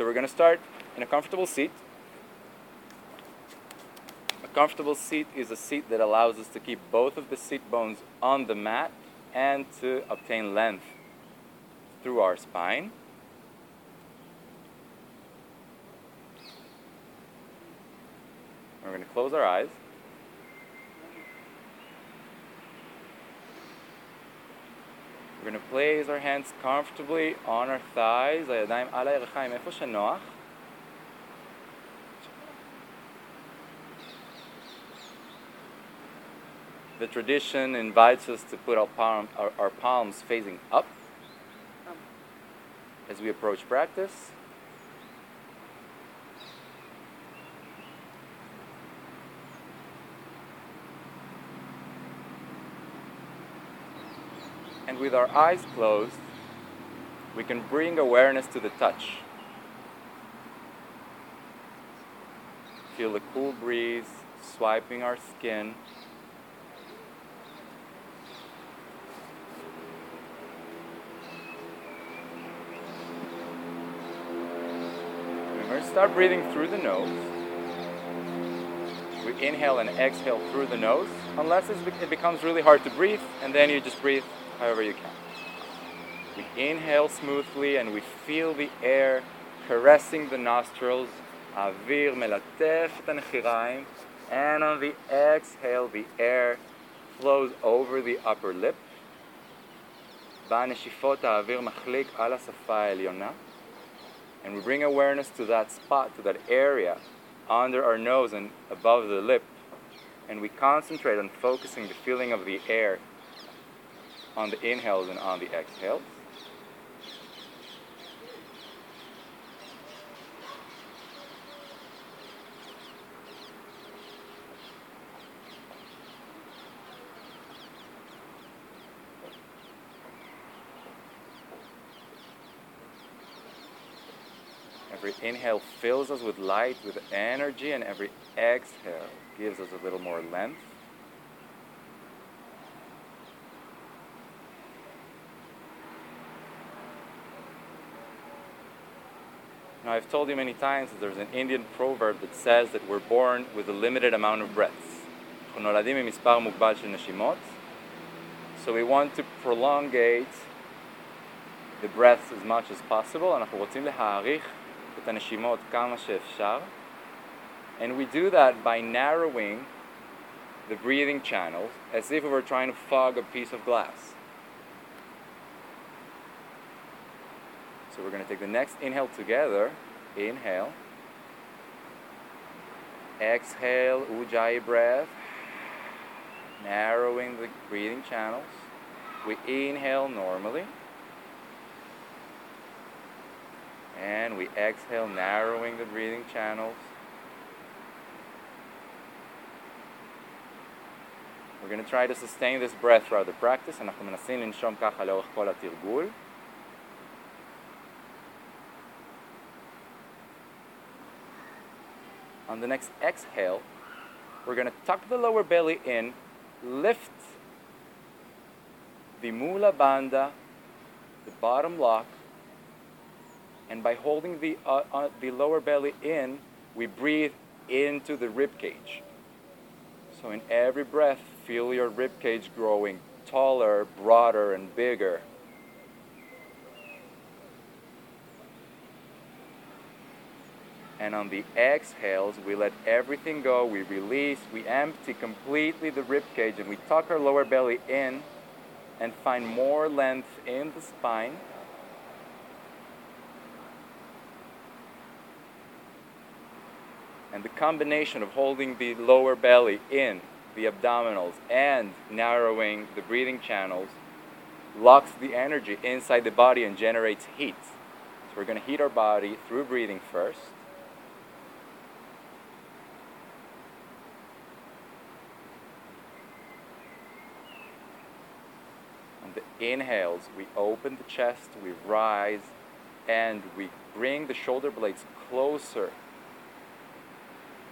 So we're going to start in a comfortable seat. A comfortable seat is a seat that allows us to keep both of the seat bones on the mat and to obtain length through our spine. We're going to close our eyes. going to place our hands comfortably on our thighs, הידיים על הירכיים, איפה שנוח. The tradition invites us to put our, palm, our, our palms facing up as we approach practice. With our eyes closed, we can bring awareness to the touch. Feel the cool breeze swiping our skin. We're going to start breathing through the nose. We inhale and exhale through the nose, unless it becomes really hard to breathe, and then you just breathe however you can. We inhale smoothly and we feel the air caressing the nostrils. האוויר מלטף את הנחיריים. And on the exhale, the air flows over the upper lip. בנשיפות האוויר מחליק על השפה העליונה. And we bring awareness to that spot, to that area under our nose and above the lip. And we concentrate on focusing the feeling of the air on the inhales and on the exhales. Every inhale fills us with light, with energy, and every exhale gives us a little more length. Now, I've told you many times that there's an Indian proverb that says that we're born with a limited amount of breaths. אנחנו נולדים עם מספר מוגבל של נשימות. So we want to prolongate the breaths as much as possible. אנחנו רוצים להאריך את הנשימות כמה שאפשר. And we do that by narrowing the breathing channels as if we were trying to fog a piece of glass. So we're going to take the next inhale together. Inhale. Exhale, Ujjayi breath. Narrowing the breathing channels. We inhale normally. And we exhale, narrowing the breathing channels. We're going to try to sustain this breath throughout the practice. אנחנו מנסים לנשום ככה לאורך כל התרגול. On the next exhale, we're going to tuck the lower belly in, lift the mula bandha, the bottom lock, and by holding the, uh, uh, the lower belly in, we breathe into the rib cage. So in every breath, feel your rib cage growing taller, broader, and bigger. And on the exhales, we let everything go, we release, we empty completely the rib cage, and we tuck our lower belly in and find more length in the spine. And the combination of holding the lower belly in, the abdominals, and narrowing the breathing channels locks the energy inside the body and generates heat. So we're going to heat our body through breathing first. On the inhales, we open the chest, we rise, and we bring the shoulder blades closer.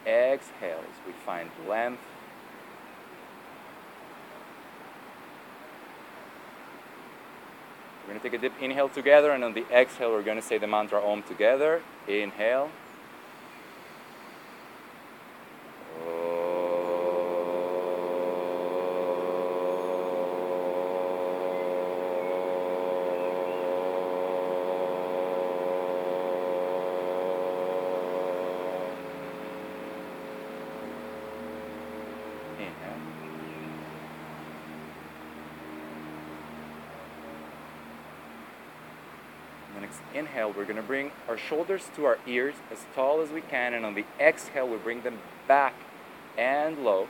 Exhales, we find length. We're going to take a deep inhale together, and on the exhale, we're going to say the mantra Om together. Inhale. On the next inhale, we're going to bring our shoulders to our ears as tall as we can, and on the exhale, we bring them back and low.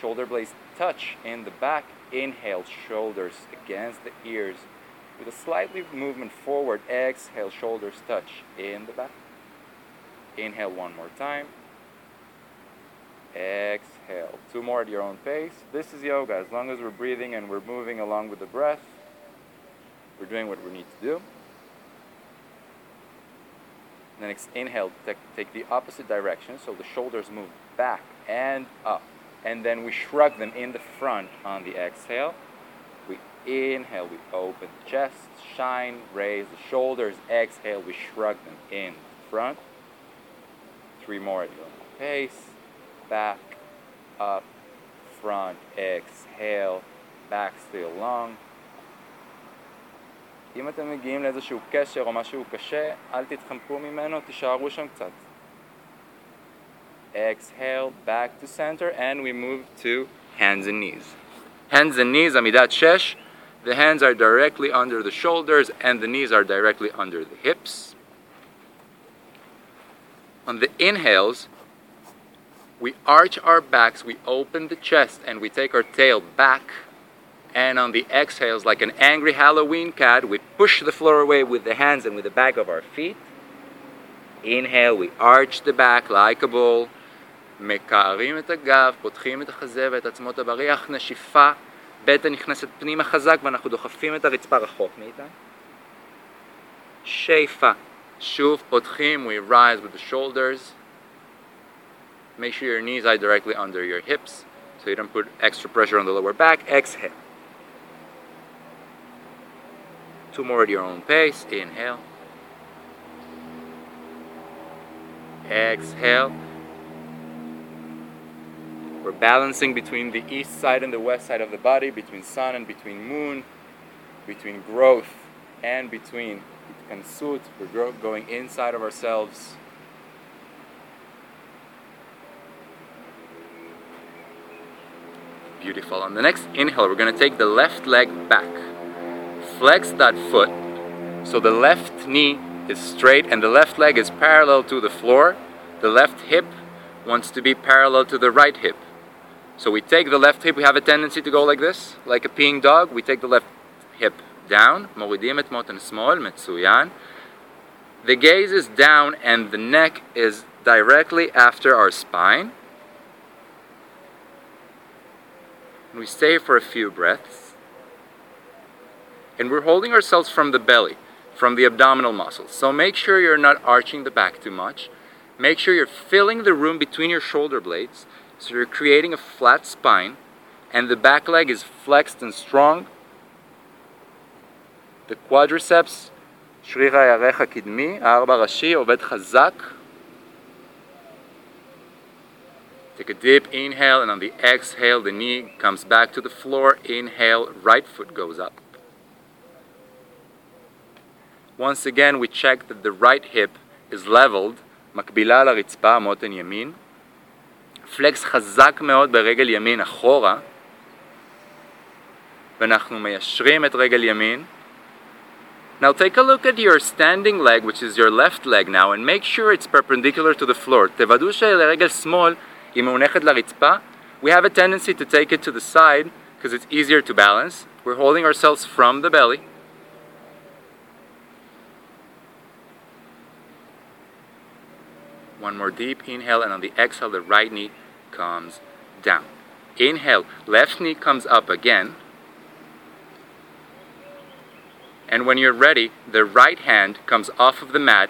Shoulder blades touch in the back. Inhale, shoulders against the ears with a slightly movement forward. Exhale, shoulders touch in the back. Inhale one more time. Exhale. Two more at your own pace. This is yoga. As long as we're breathing and we're moving along with the breath, we're doing what we need to do. The next inhale, take, take the opposite direction, so the shoulders move back and up. And then we shrug them in the front on the exhale. We inhale, we open the chest, shine, raise the shoulders. Exhale, we shrug them in the front. Three more at your pace. Back, up, front, exhale, back still long. אם אתם מגיעים לאיזשהו קשר או משהו קשה, אל תתחמקו ממנו, תישארו שם קצת. Exhale, back to center, and we move to hands and knees. Hands and knees, Amidat Shesh. The hands are directly under the shoulders, and the knees are directly under the hips. On the inhales, we arch our backs, we open the chest, and we take our tail back. And on the exhales, like an angry Halloween cat, we push the floor away with the hands and with the back of our feet. Inhale, we arch the back like a bull. מקערים את הגב, פותחים את החזה ואת עצמות הבריח, נשיפה, בטן נכנסת פנימה חזק ואנחנו דוחפים את הרצפה רחוק מאיתה. שאיפה, שוב פותחים, we rise with the shoulders. Make sure your knees are directly under your hips so you don't put extra pressure on the lower back. Exhale. Two more at your own pace. Inhale. Exhale. We're balancing between the east side and the west side of the body, between sun and between moon, between growth and between kansut. We're going inside of ourselves. Beautiful. On the next inhale, we're going to take the left leg back Flex that foot so the left knee is straight and the left leg is parallel to the floor. The left hip wants to be parallel to the right hip. So we take the left hip, we have a tendency to go like this, like a peeing dog. We take the left hip down, מורידים את מותן שמאל, מצוין. The gaze is down and the neck is directly after our spine. And we stay for a few breaths. And we're holding ourselves from the belly, from the abdominal muscles. So make sure you're not arching the back too much. Make sure you're filling the room between your shoulder blades so you're creating a flat spine and the back leg is flexed and strong. The quadriceps, שריר הירך הקדמי, הארבע ראשי, עובד חזק. Take a deep inhale, and on the exhale, the knee comes back to the floor. Inhale, right foot goes up. Once again, we check that the right hip is leveled, מקבילה לרצפה, מותן ימין. פלקס חזק מאוד ברגל ימין אחורה, ואנחנו מיישרים את רגל ימין. Now take a look at your standing leg, which is your left leg now, and make sure it's perpendicular to the floor. תוודאו שלרגל שמאל היא מונחת לרצפה. We have a tendency to take it to the side because it's easier to balance. We're holding ourselves from the belly. One more deep inhale, and on the exhale, the right knee comes down. Inhale, left knee comes up again. And when you're ready, the right hand comes off of the mat,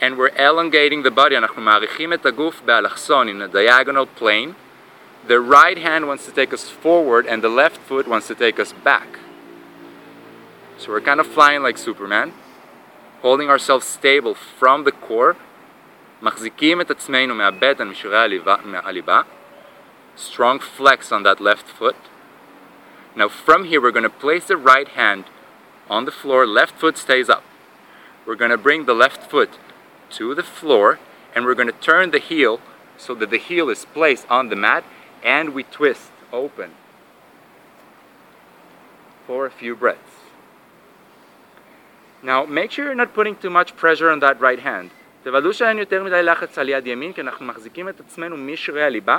and we're elongating the body. אנחנו מעריכים את הגוף באלכסון in a diagonal plane. The right hand wants to take us forward, and the left foot wants to take us back. So we're kind of flying like Superman, holding ourselves stable from the core, מחזיקים את עצמנו מהבטן, משורי הליבה, מהליבה, strong flex on that left foot. Now from here we're going to place the right hand on the floor, left foot stays up. We're going to bring the left foot to the floor and we're going to turn the heel so that the heel is placed on the mat and we twist open for a few breaths. Now, make sure you're not putting too much pressure on that right hand. תוודאו שאין יותר מדי לחץ על יד ימין, כי אנחנו מחזיקים את עצמנו משרירי הליבה.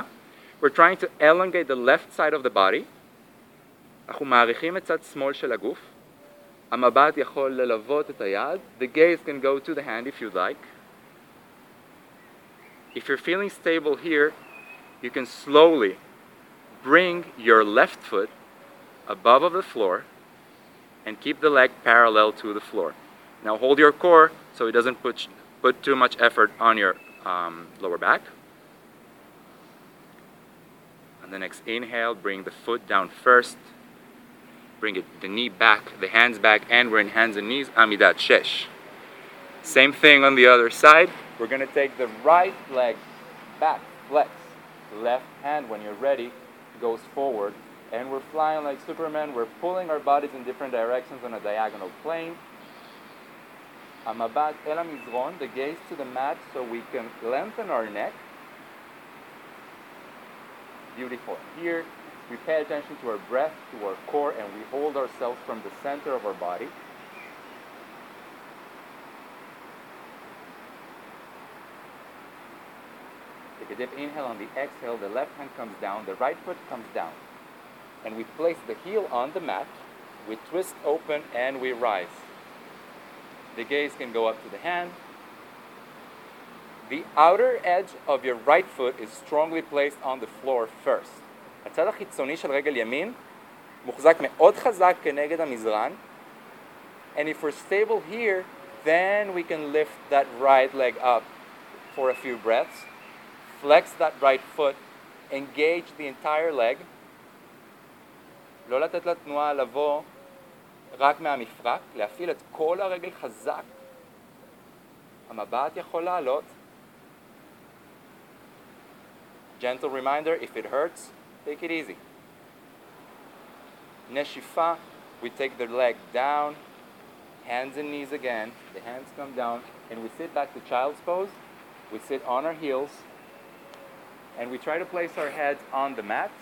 We're trying to elongate the left side of the body. אנחנו מעריכים את צד שמאל של הגוף. המבט יכול ללוות את היד. The gaze can go to the hand if you'd like. If you're feeling stable here, you can slowly bring your left foot above of the floor and keep the leg parallel to the floor. Now hold your core so it doesn't put, put too much effort on your um, lower back. On the next inhale, bring the foot down first. Bring it, the knee back, the hands back, and we're in hands and knees, Amidat Shesh. Same thing on the other side. We're to take the right leg back, flex. Left hand, when you're ready, goes forward. And we're flying like Superman. We're pulling our bodies in different directions on a diagonal plane. Amabat el mizron, the gaze to the mat so we can lengthen our neck. Beautiful. Here, we pay attention to our breath, to our core, and we hold ourselves from the center of our body. Take a deep inhale on the exhale, the left hand comes down, the right foot comes down. And we place the heel on the mat, we twist open, and we rise. The gaze can go up to the hand. The outer edge of your right foot is strongly placed on the floor first. הצד החיצוני של רגל ימין מוחזק מאוד חזק כנגד המזרן. And if we're stable here, then we can lift that right leg up for a few breaths. Flex that right foot, engage the entire leg. לא לתת לתנועה לבוא רק מהמפרק, להפעיל את כל הרגל חזק. המבט יכול לעלות. Gentle reminder, if it hurts, take it easy. Neshifa, we take the leg down, hands and knees again. The hands come down, and we sit back to child's pose. We sit on our heels, and we try to place our heads on the mat.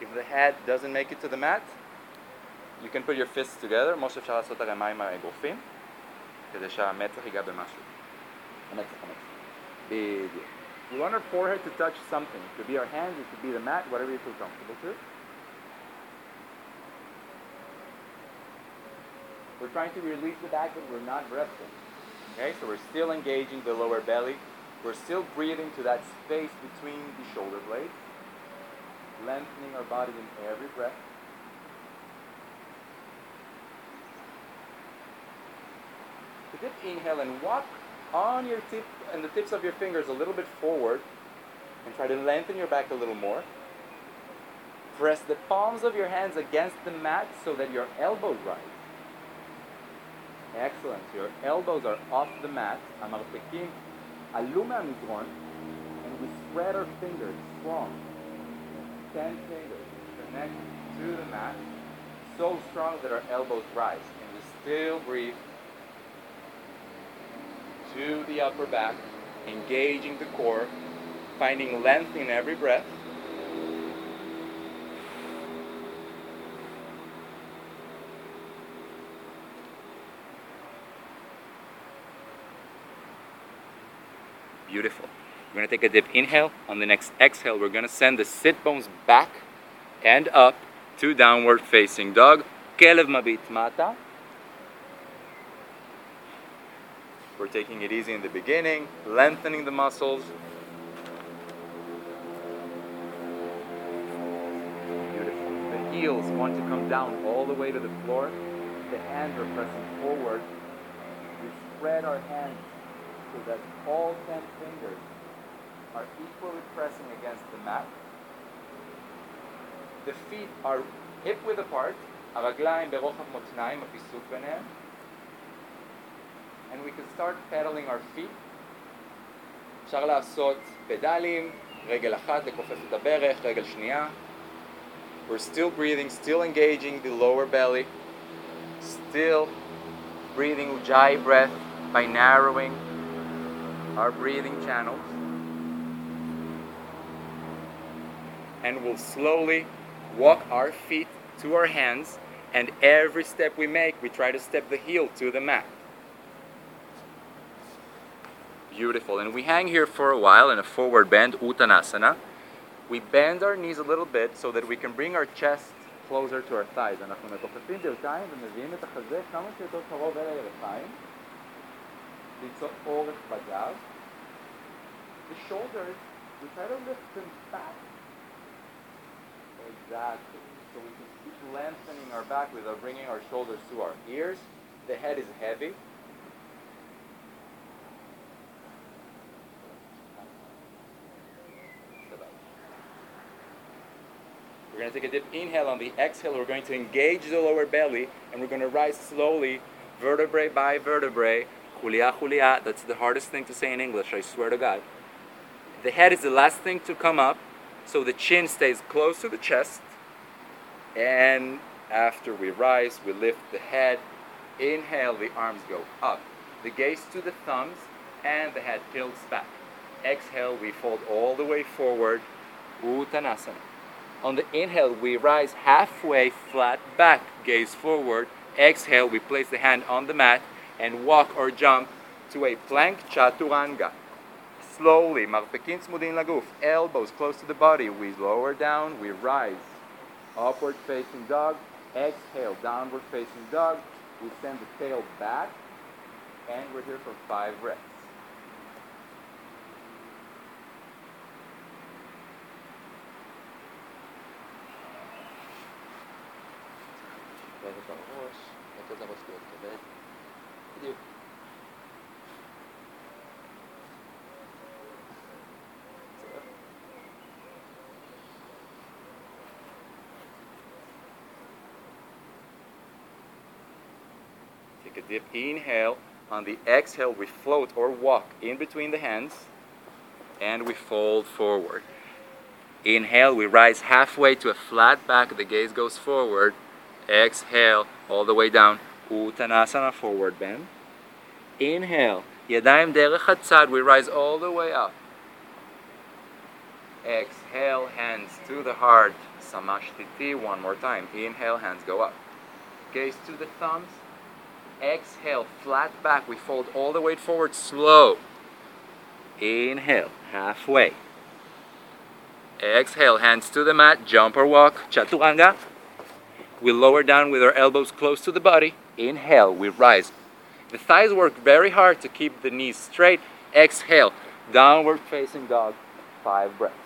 If the head doesn't make it to the mat, you can put your fists together. כמו שאפשר לעשות הרמה עם האגרופים, כדי שהמצח ייגע במשהו. המצח, המצח. בדיוק. We want our forehead to touch something. It could be our hands, it could be the mat, whatever you feel comfortable to. We're trying to release the back, but we're not breathing. Okay, so we're still engaging the lower belly. We're still breathing to that space between the shoulder blades, lengthening our body in every breath. A deep inhale and walk on your tip and the tips of your fingers a little bit forward and try to lengthen your back a little more. Press the palms of your hands against the mat so that your elbows rise. Excellent. Your elbows are off the mat. המרפקים עלו מהמדרון and we spread our fingers strong. Ten fingers connect to the mat so strong that our elbows rise and we still breathe to the upper back, engaging the core, finding length in every breath. Beautiful. We're going to take a deep inhale. On the next exhale, we're going to send the sit bones back and up to downward facing dog. Kelev mabit mata. We're taking it easy in the beginning, lengthening the muscles. Beautiful. The heels want to come down all the way to the floor. The hands are pressing forward. We spread our hands so that all 10 fingers are equally pressing against the mat. The feet are hip width apart, הרגליים ברוחב מותניים, הפיסוק ביניהם. And we can start pedaling our feet. אפשר לעשות פדלים, רגל אחת לכופף את הברך, רגל שנייה. We're still breathing, still engaging the lower belly, still breathing Ujjayi breath by narrowing our breathing channels. And we'll slowly walk our feet to our hands, and every step we make, we try to step the heel to the mat. Beautiful. And we hang here for a while in a forward bend, Uttanasana. We bend our knees a little bit so that we can bring our chest closer to our thighs. אנחנו מכופפים ברכיים ומביאים את החזה כמה שיותר קרוב אל הירכיים. ליצור אורך בגב. The shoulders, we try to lift them back. Exactly. So we can keep lengthening our back without bringing our shoulders to our ears. The head is heavy. We're going to take a deep inhale on the exhale. We're going to engage the lower belly and we're going to rise slowly, vertebrae by vertebrae. Hulia, hulia. That's the hardest thing to say in English, I swear to God. The head is the last thing to come up, so the chin stays close to the chest. And after we rise, we lift the head. Inhale, the arms go up. The gaze to the thumbs, and the head tilts back. Exhale, we fold all the way forward. Uttanasana. On the inhale, we rise halfway flat back, gaze forward. Exhale, we place the hand on the mat and walk or jump to a plank chaturanga. Slowly, marpekin smudin laguf, elbows close to the body. We lower down, we rise. Upward facing dog, exhale, downward facing dog. We send the tail back, and we're here for five reps. Take a deep inhale. On the exhale, we float or walk in between the hands and we fold forward. Inhale, we rise halfway to a flat back, the gaze goes forward. Exhale all the way down. Uttanasana forward bend. Inhale. Yadayim derech hatzad. We rise all the way up. Exhale, hands to the heart. Samasthiti. One more time. Inhale, hands go up. Gaze to the thumbs. Exhale, flat back. We fold all the way forward. Slow. Inhale, halfway. Exhale, hands to the mat. Jump or walk. Chaturanga. We lower down with our elbows close to the body. Inhale, we rise. The thighs work very hard to keep the knees straight. Exhale, downward facing dog, five breaths.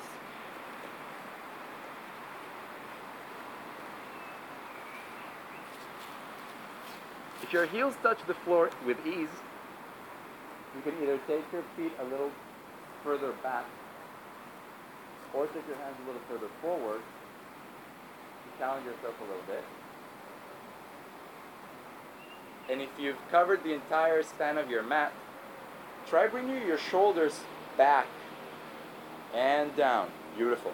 If your heels touch the floor with ease, you can either take your feet a little further back or take your hands a little further forward challenge yourself a little bit. And if you've covered the entire span of your mat, try bringing your shoulders back and down. Beautiful.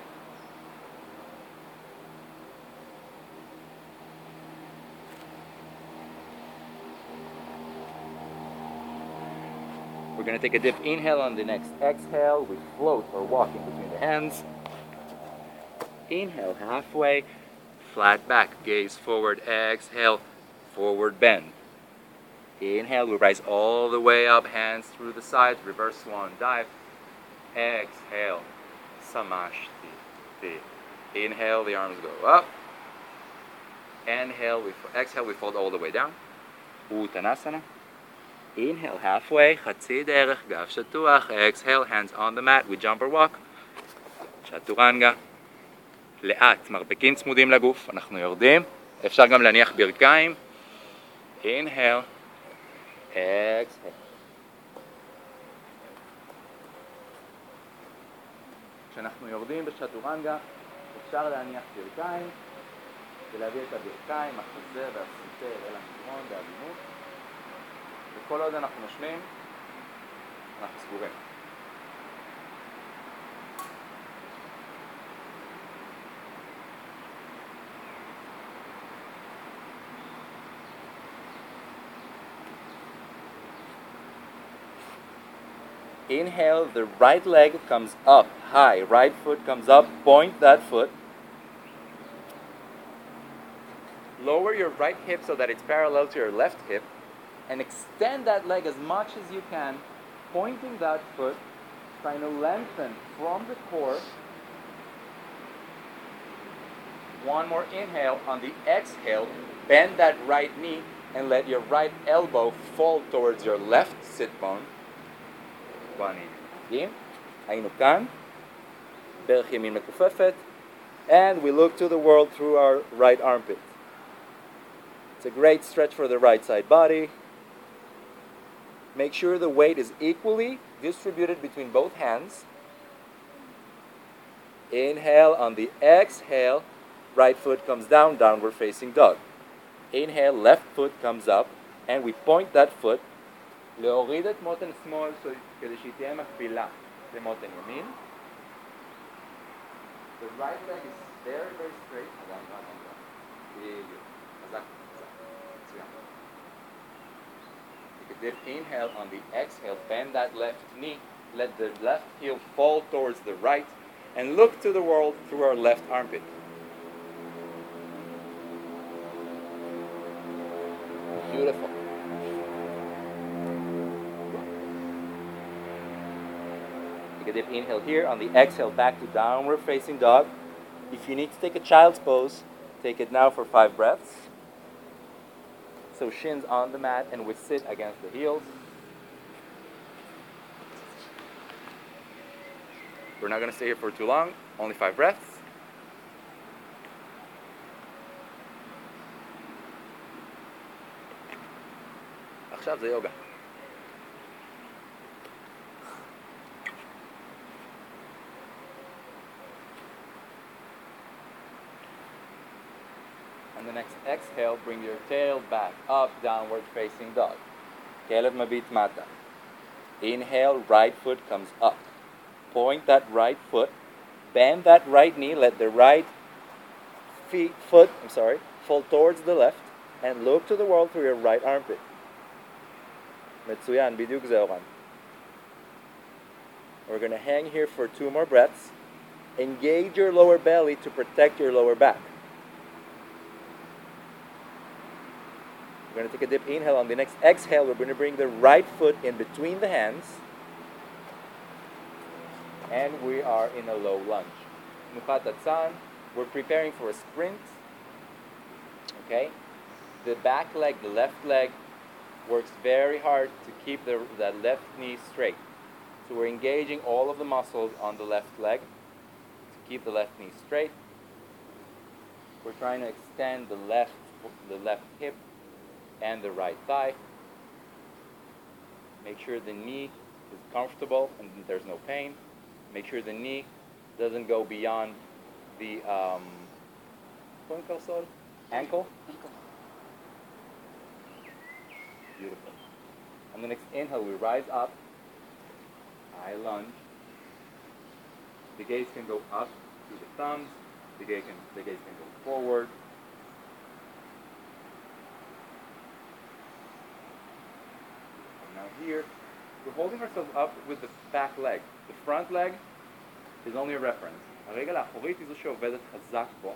We're going to take a dip. inhale on the next exhale. We float or walk in between the hands. Inhale halfway, Flat back, gaze forward, exhale, forward bend. Inhale, we rise all the way up, hands through the sides, reverse swan dive. Exhale, samashti. Inhale, the arms go up. Inhale, we exhale, we fold all the way down. Uttanasana. Inhale, halfway. Chatzi derech, gav shatuach. Exhale, hands on the mat. We jump or walk. Chaturanga. לאט, מרפקים צמודים לגוף, אנחנו יורדים. אפשר גם להניח ברכיים. Exhale. כשאנחנו יורדים בשטורנגה, אפשר להניח ברכיים. ולהביא את הברכיים, החזה והסנטר אל המדרון בעדינות. וכל עוד אנחנו נושמים, אנחנו סגורים. Inhale, the right leg comes up high, right foot comes up, point that foot. Lower your right hip so that it's parallel to your left hip and extend that leg as much as you can, pointing that foot, trying to lengthen from the core. One more inhale. On the exhale, bend that right knee and let your right elbow fall towards your left sit bone. one in. היינו כאן, ברך ימין מכופפת, and we look to the world through our right armpit. It's a great stretch for the right side body. Make sure the weight is equally distributed between both hands. Inhale on the exhale, right foot comes down, downward facing dog. Inhale, left foot comes up, and we point that foot. להוריד את מותן שמאל so- כדי שהיא תהיה מקבילה למותן ימין. The right leg is very very straight. אגן, אגן, אגן. בדיוק. חזק, חזק. מצוין. Take a deep inhale on the exhale. Bend that left knee. Let the left heel fall towards the right. And look to the world through our left armpit. Beautiful. Take a deep inhale here. On the exhale, back to downward facing dog. If you need to take a child's pose, take it now for five breaths. So shins on the mat and we sit against the heels. We're not going to stay here for too long, only five breaths. עכשיו זה יוגה. the next exhale, bring your tail back, up, downward facing dog. Kelev Mabit Mata. Inhale, right foot comes up. Point that right foot. Bend that right knee. Let the right feet, foot, I'm sorry, fall towards the left and look to the world through your right armpit. Metsuyan בדיוק We're going to hang here for two more breaths. Engage your lower belly to protect your lower back. We're going to take a dip. inhale. On the next exhale, we're going to bring the right foot in between the hands. And we are in a low lunge. Atzan, we're preparing for a sprint. Okay? The back leg, the left leg, works very hard to keep the, that left knee straight. So we're engaging all of the muscles on the left leg to keep the left knee straight. We're trying to extend the left the left hip and the right thigh. Make sure the knee is comfortable and there's no pain. Make sure the knee doesn't go beyond the um, ¿cómo ankle. Beautiful. On the next inhale, we rise up. High lunge. The gaze can go up to the thumbs. The gaze can, the gaze can go forward. And now here, we're holding ourselves up with the back leg. The front leg is only a reference. הרגל האחורית היא זו שעובדת חזק פה.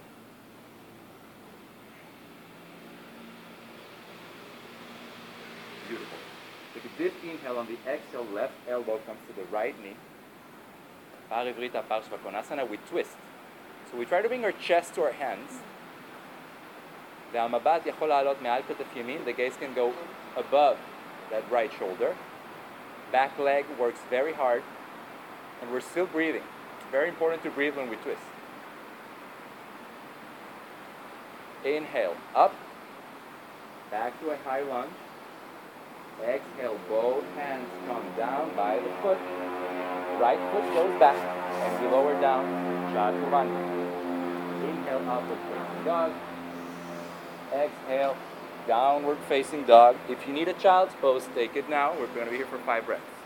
Beautiful. Take a deep inhale on the exhale, left elbow comes to the right knee. פער עברית, הפער שווה we twist. So we try to bring our chest to our hands. והמבט יכול לעלות מעל כתף ימין, the gaze can go above that right shoulder. Back leg works very hard, and we're still breathing. Very important to breathe when we twist. Inhale, up, back to a high lunge. Exhale, both hands come down by the foot. Right foot goes back, and we lower down. Chaturanga. Inhale, upward facing dog. Exhale, downward facing dog. If you need a child's pose, take it now. We're going to be here for five breaths.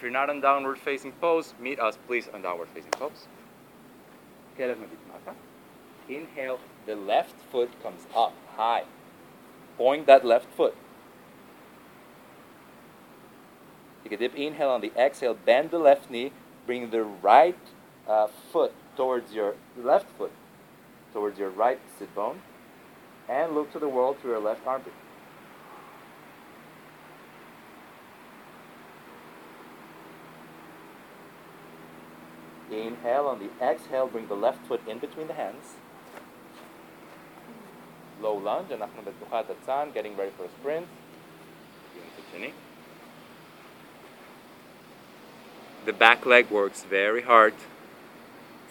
If you're not on downward facing pose, meet us please on downward facing pose. Inhale, the left foot comes up high. Point that left foot. Take a dip. inhale on the exhale, bend the left knee, bring the right uh, foot towards your left foot, towards your right sit bone, and look to the world through your left armpit. Inhale on the exhale, bring the left foot in between the hands. Low lunge, אנחנו בתנוחת הצאן, getting ready for a sprint. The back leg works very hard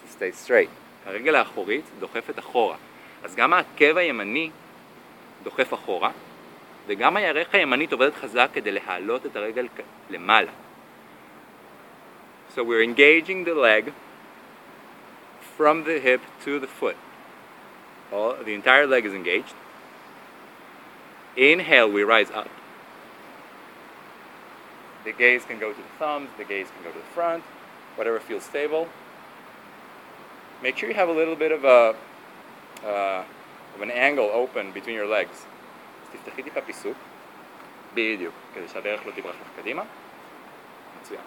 to stay straight. הרגל האחורית דוחפת אחורה. אז גם העקב הימני דוחף אחורה, וגם הירך הימנית עובדת חזק כדי להעלות את הרגל למעלה. So we're engaging the leg from the hip to the foot. All, the entire leg is engaged. Inhale, we rise up. The gaze can go to the thumbs, the gaze can go to the front, whatever feels stable. Make sure you have a little bit of a uh, of an angle open between your legs. אז תפתחי טיפה פיסוק. בדיוק, כדי שהדרך לא תברח לך קדימה. מצוין.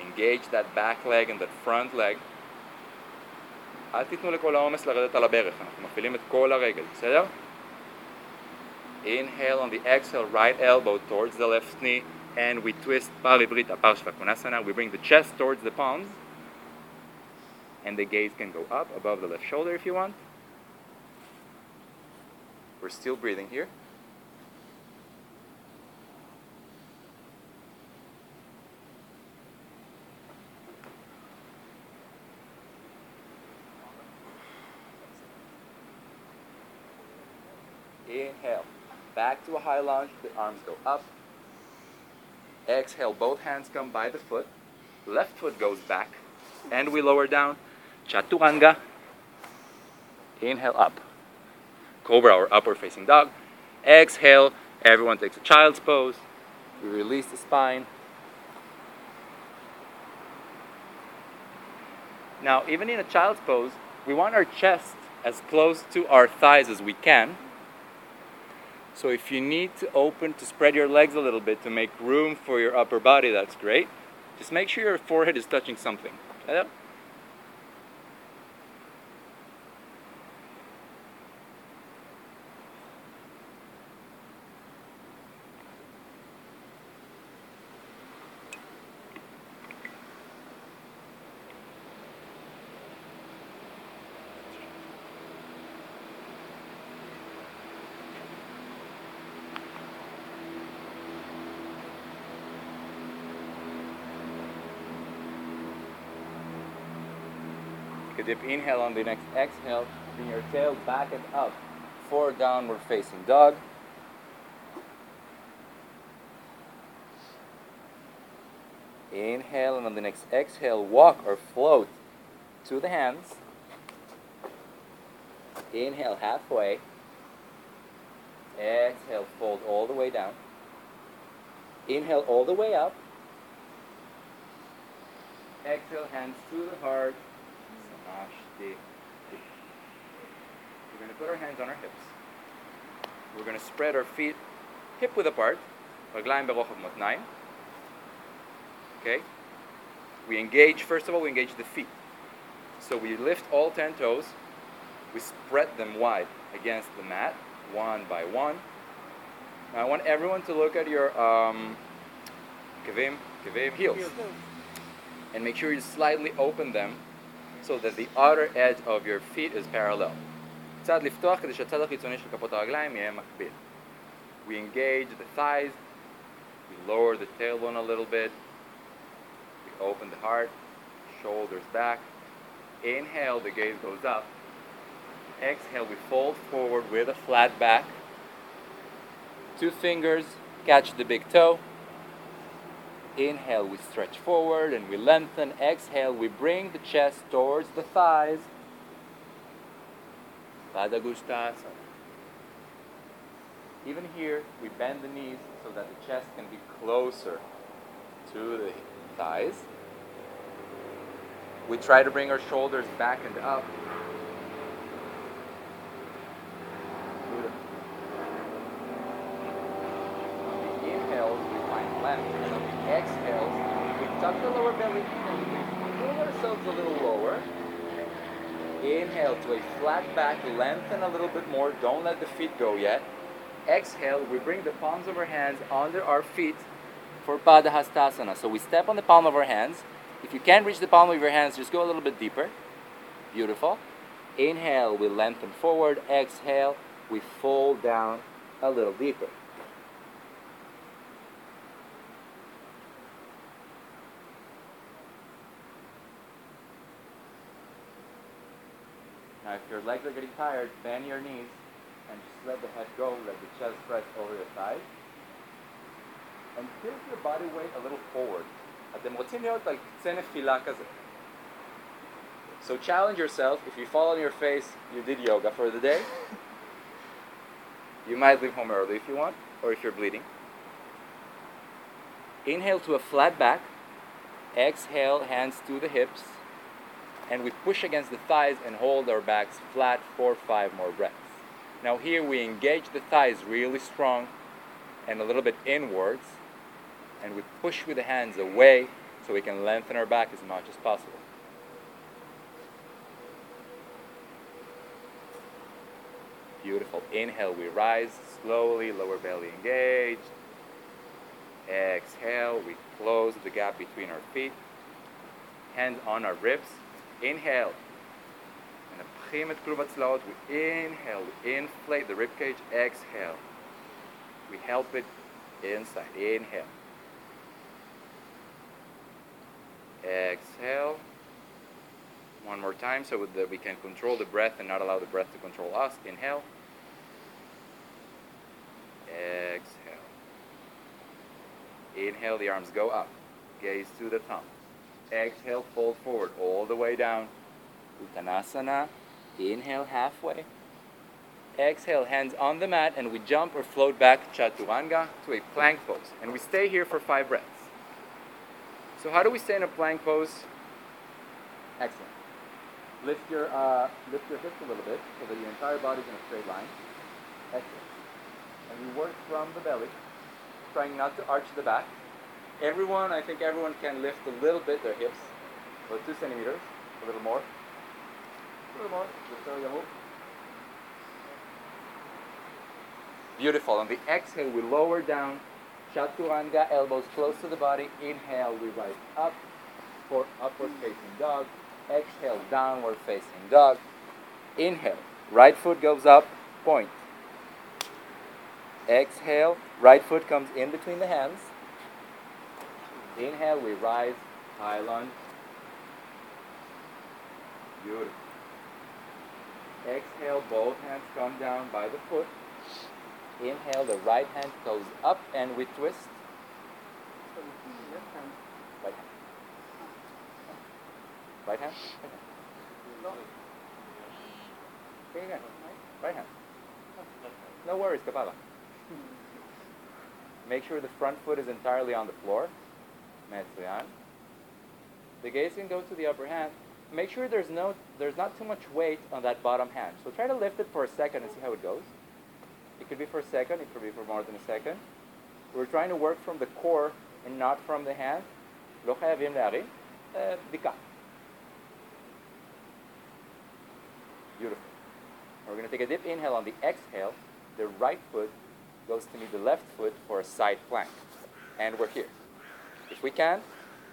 engage that back leg and that front leg. אל תיתנו לכל העומס לרדת על הברך, אנחנו מפעילים את כל הרגל, בסדר? Inhale on the exhale, right elbow towards the left knee, and we twist Parivrita Parshvakonasana. We bring the chest towards the palms, and the gaze can go up above the left shoulder if you want. We're still breathing here. Back to a high lunge, the arms go up. Exhale, both hands come by the foot. Left foot goes back, and we lower down. Chaturanga. Inhale, up. Cobra or upward facing dog. Exhale, everyone takes a child's pose. We release the spine. Now, even in a child's pose, we want our chest as close to our thighs as we can. So if you need to open to spread your legs a little bit to make room for your upper body, that's great. Just make sure your forehead is touching something. inhale on the next exhale, bring your tail back and up for downward facing dog. Inhale, and on the next exhale, walk or float to the hands. Inhale halfway. Exhale, fold all the way down. Inhale all the way up. Exhale, hands to the heart. Ashti. We're going to put our hands on our hips. We're going to spread our feet hip width apart. Okay? We engage, first of all, we engage the feet. So we lift all 10 toes, we spread them wide against the mat, one by one. Now I want everyone to look at your um, kavim, heels. And make sure you slightly open them so that the outer edge of your feet is parallel. קצת לפתוח כדי שהצד החיצוני של כפות הרגליים יהיה מקביל. We engage the thighs, We lower the tailbone a little bit. We open the heart, shoulders back. Inhale, the gaze goes up. Exhale, we fold forward with a flat back. Two fingers catch the big toe. Inhale, we stretch forward and we lengthen. Exhale, we bring the chest towards the thighs. Padangusthasana. Even here, we bend the knees so that the chest can be closer to the thighs. We try to bring our shoulders back and up. Good. On the we find length, and on the exhales, we tuck the lower belly we move ourselves a little lower. Inhale to a flat back, lengthen a little bit more. Don't let the feet go yet. Exhale, we bring the palms of our hands under our feet for Padahastasana. So we step on the palm of our hands. If you can't reach the palm of your hands, just go a little bit deeper. Beautiful. Inhale, we lengthen forward. Exhale, we fold down a little deeper. Now, if your legs are getting tired, bend your knees and just let the head go, let the chest press over your thighs. And tilt your body weight a little forward. אתם רוצים להיות על קצה נפילה כזה. So challenge yourself. If you fall on your face, you did yoga for the day. You might leave home early if you want, or if you're bleeding. Inhale to a flat back. Exhale, hands to the hips. And we push against the thighs and hold our backs flat for five more breaths. Now, here we engage the thighs really strong and a little bit inwards. And we push with the hands away so we can lengthen our back as much as possible. Beautiful. Inhale, we rise slowly, lower belly engaged. Exhale, we close the gap between our feet. Hands on our ribs. Inhale. מנפחים את כלוב הצלעות. We inhale, we inflate the rib cage. Exhale. We help it inside. Inhale. Exhale. One more time so that we can control the breath and not allow the breath to control us. Inhale. Exhale. Inhale, the arms go up. Gaze to the thumb. Exhale, fold forward all the way down. Uttanasana. Inhale halfway. Exhale, hands on the mat, and we jump or float back chaturanga to a plank pose. And we stay here for five breaths. So how do we stay in a plank pose? Excellent. Lift your uh, lift your hips a little bit so that your entire body's in a straight line. Excellent. And we work from the belly, trying not to arch the back. Everyone, I think everyone can lift a little bit their hips, about two centimeters, a little more. A little more. Beautiful. On the exhale, we lower down. Chaturanga, elbows close to the body. Inhale, we rise up for upward facing dog. Exhale, downward facing dog. Inhale, right foot goes up, point. Exhale, right foot comes in between the hands. Inhale, we rise, high lunge. Beautiful. Exhale, both hands come down by the foot. Inhale, the right hand goes up and we twist. Right hand. Right hand? Right hand. Right hand. No worries, Kapala. Make sure the front foot is entirely on the floor. Metsuyan. The gaze can go to the upper hand. Make sure there's no there's not too much weight on that bottom hand. So try to lift it for a second and see how it goes. It could be for a second, it could be for more than a second. We're trying to work from the core and not from the hand. לא חייבים להרים. אה, בדיקה. Beautiful. We're going to take a deep inhale on the exhale. The right foot goes to meet the left foot for a side plank. And we're here. If we can,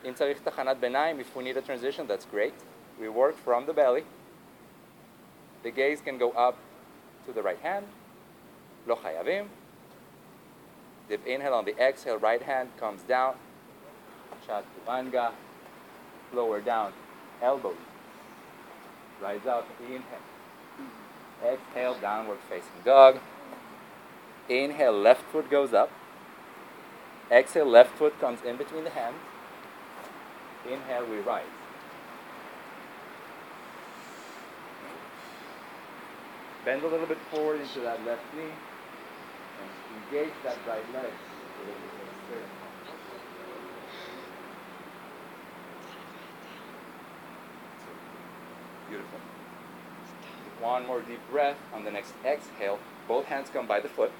in Tachanat Benaim, if we need a transition, that's great. We work from the belly. The gaze can go up to the right hand. Lo chayavim. The inhale on the exhale, right hand comes down. Chaturanga. Lower down. Elbows. Rise up. Inhale. Exhale, downward facing dog. Inhale, left foot goes up. Exhale, left foot comes in between the hands. Inhale, we rise. Bend a little bit forward into that left knee and engage that right leg. Beautiful. One more deep breath. On the next exhale, both hands come by the foot.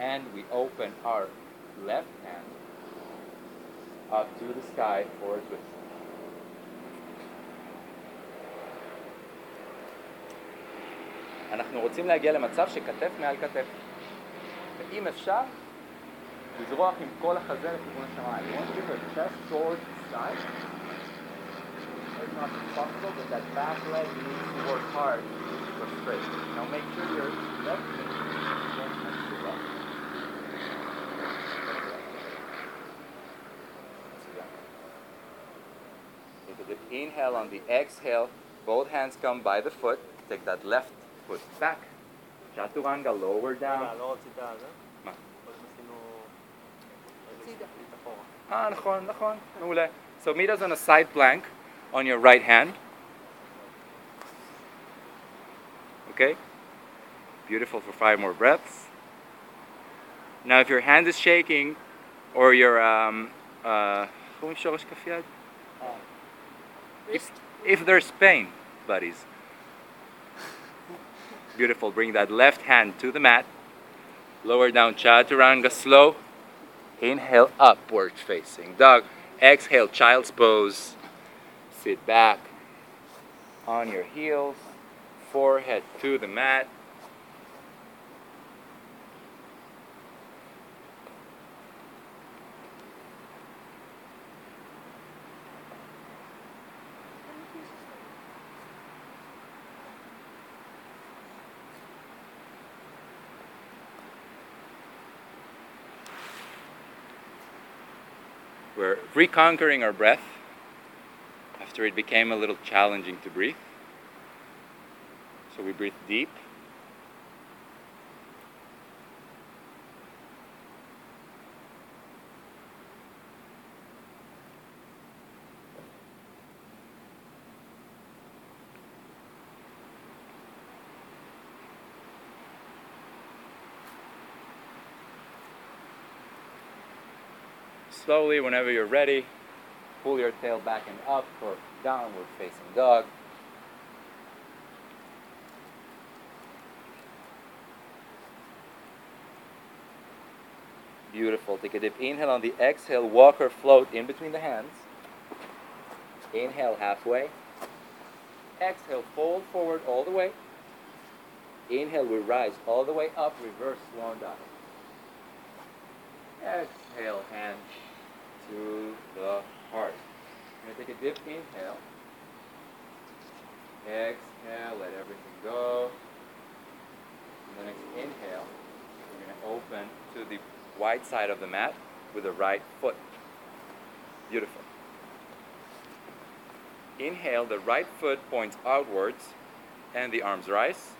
And we open our left hand up to the sky for a twist. אנחנו רוצים להגיע למצב שכתף מעל כתף. ואם אפשר, לזרוח עם כל החזה לכיוון השמיים. You want to keep your chest towards the sky. It's not possible, but that back leg needs to work hard to go straight. Now make sure your left knee inhale on the exhale. Both hands come by the foot. Take that left foot back. Chaturanga, lower down. רגע, לא רצית זה? מה? קודם עשינו... הצידה. אחורה. Ah, נכון, נכון, מעולה. So meet us on a side plank on your right hand. Okay? Beautiful for five more breaths. Now, if your hand is shaking or your, um, uh, if, if there's pain, buddies. Beautiful. Bring that left hand to the mat. Lower down chaturanga slow. Inhale, upward facing dog. Exhale, child's pose. Sit back on your heels, forehead to the mat. We're reconquering our breath after it became a little challenging to breathe. So we breathe deep. Slowly, whenever you're ready, pull your tail back and up for downward facing dog. Beautiful. Take a deep inhale on the exhale, walk or float in between the hands. Inhale halfway. Exhale, fold forward all the way. Inhale, we rise all the way up, reverse swan dive. Exhale, hand to the heart. You're gonna take a deep inhale. Exhale, let everything go. And the next inhale, we're gonna open to the wide side of the mat with the right foot. Beautiful. Inhale, the right foot points outwards and the arms rise.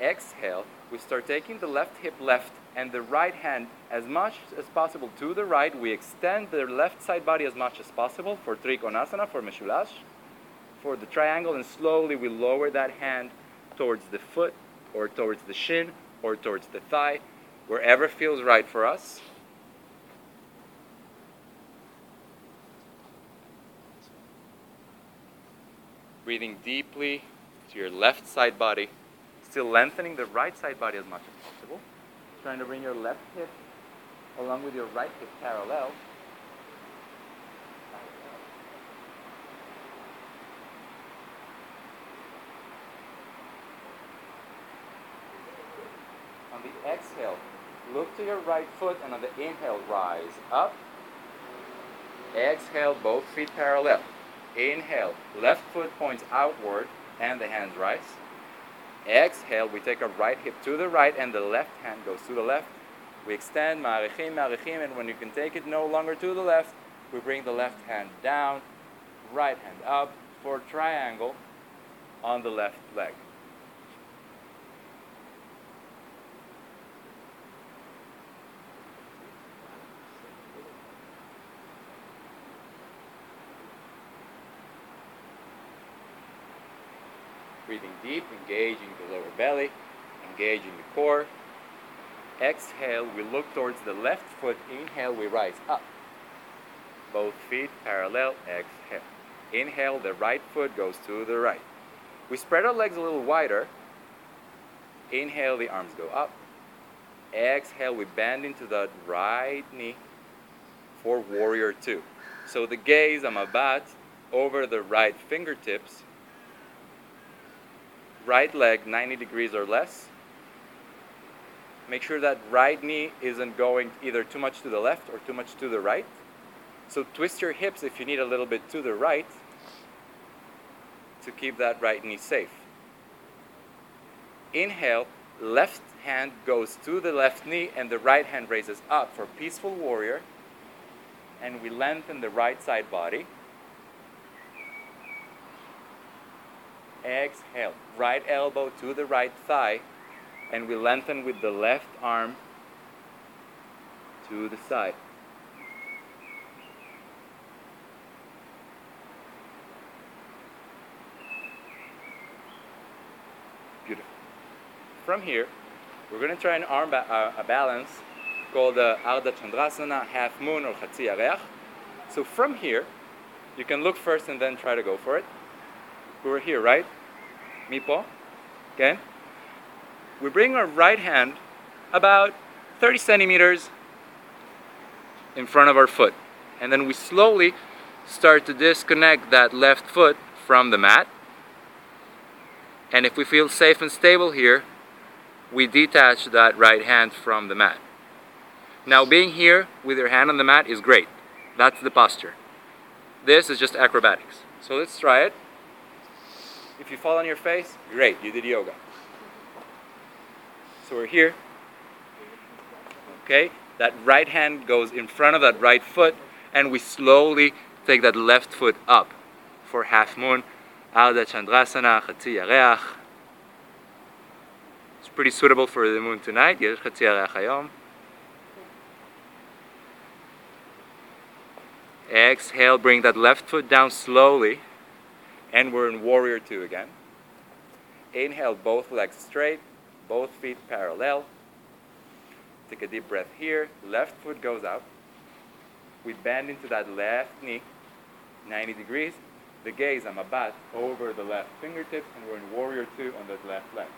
Exhale, we start taking the left hip left and the right hand as much as possible to the right. We extend the left side body as much as possible for Trikonasana, for Meshulash, for the triangle, and slowly we lower that hand towards the foot or towards the shin or towards the thigh, wherever feels right for us. Breathing deeply to your left side body, still lengthening the right side body as much as possible. Trying to bring your left hip along with your right hip parallel. On the exhale, look to your right foot and on the inhale, rise up. Exhale, both feet parallel. Inhale, left foot points outward and the hands rise. Exhale, we take our right hip to the right and the left hand goes to the left. We extend, ma'arichim, ma'arichim, and when you can take it no longer to the left, we bring the left hand down, right hand up for triangle on the left leg. Breathing deep, engaging the lower belly, engaging the core. Exhale, we look towards the left foot. Inhale, we rise up. Both feet parallel. Exhale. Inhale, the right foot goes to the right. We spread our legs a little wider. Inhale, the arms go up. Exhale, we bend into the right knee for warrior two. So the gaze, amabat, over the right fingertips. Right leg 90 degrees or less. Make sure that right knee isn't going either too much to the left or too much to the right. So twist your hips if you need a little bit to the right to keep that right knee safe. Inhale, left hand goes to the left knee and the right hand raises up for peaceful warrior. And we lengthen the right side body. Exhale, right elbow to the right thigh, and we lengthen with the left arm to the side. Beautiful. From here, we're going to try an arm ba- uh, a balance called the Ardha Chandrasana, half moon or Chatzi Yareach. So from here, you can look first and then try to go for it. We were here, right? Mipo? Okay? We bring our right hand about 30 centimeters in front of our foot. And then we slowly start to disconnect that left foot from the mat. And if we feel safe and stable here, we detach that right hand from the mat. Now, being here with your hand on the mat is great. That's the posture. This is just acrobatics. So let's try it. If you fall on your face, great, you did yoga. So we're here. Okay? That right hand goes in front of that right foot, and we slowly take that left foot up for half moon. Ardha Chandrasana, Chatzi Yareach. It's pretty suitable for the moon tonight. Yesh Chatzi Yareach Hayom. Exhale, bring that left foot down slowly. And we're in warrior two again. Inhale, both legs straight, both feet parallel. Take a deep breath here. Left foot goes out. We bend into that left knee, 90 degrees. The gaze, amabat, over the left fingertips, and we're in warrior two on that left leg.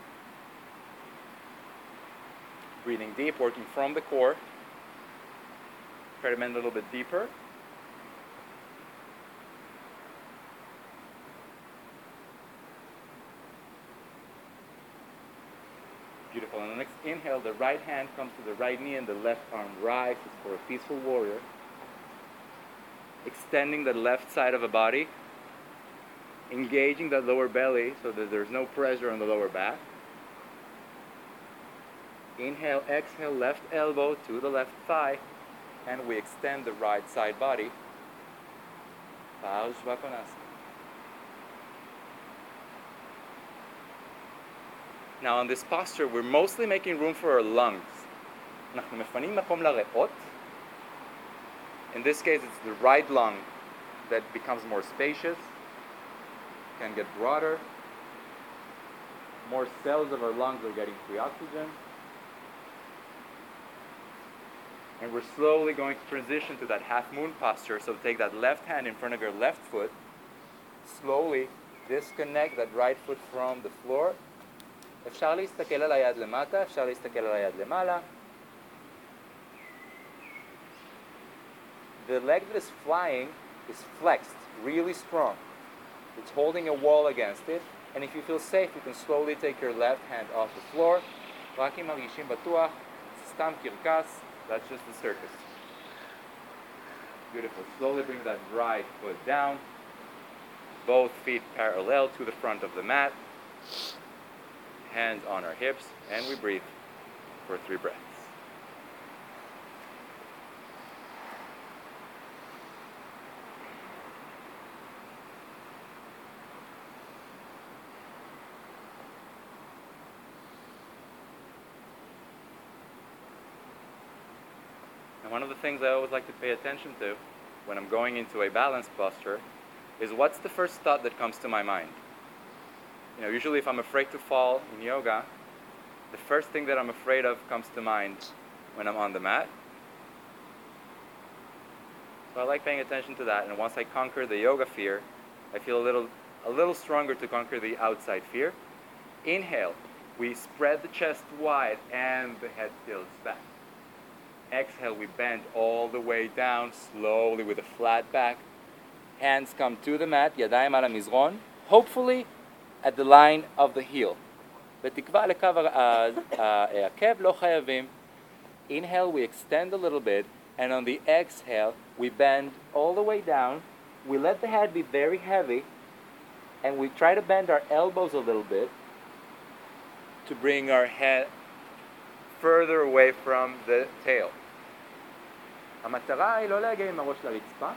Breathing deep, working from the core. Try to bend a little bit deeper. Beautiful. And the next inhale, the right hand comes to the right knee and the left arm rises for a peaceful warrior. Extending the left side of the body. Engaging the lower belly so that there's no pressure on the lower back. Inhale, exhale, left elbow to the left thigh. And we extend the right side body. Parsvakonasana. Now on this posture, we're mostly making room for our lungs. אנחנו מפנים מקום לריאות. In this case, it's the right lung that becomes more spacious, can get broader. More cells of our lungs are getting free oxygen. And we're slowly going to transition to that half moon posture. So take that left hand in front of your left foot. Slowly disconnect that right foot from the floor. אפשר להסתכל על היד למטה, אפשר להסתכל על היד למעלה. The leg that is flying is flexed, really strong. It's holding a wall against it, and if you feel safe, you can slowly take your left hand off the floor. רק אם מרגישים בטוח, סתם קרקס, that's just the circus. Beautiful. Slowly bring that right foot down. Both feet parallel to the front of the mat. hands on our hips, and we breathe for three breaths. And one of the things I always like to pay attention to when I'm going into a balanced posture is what's the first thought that comes to my mind? You know, usually if I'm afraid to fall in yoga, the first thing that I'm afraid of comes to mind when I'm on the mat. So I like paying attention to that. And once I conquer the yoga fear, I feel a little, a little stronger to conquer the outside fear. Inhale, we spread the chest wide and the head tilts back. Exhale, we bend all the way down slowly with a flat back. Hands come to the mat, yadayim ala mizron. Hopefully, at the line of the heel. בתקווה לקו העקב לא חייבים. Inhale, we extend a little bit, and on the exhale, we bend all the way down. We let the head be very heavy, and we try to bend our elbows a little bit to bring our head further away from the tail. המטרה היא לא להגיע עם הראש לרצפה,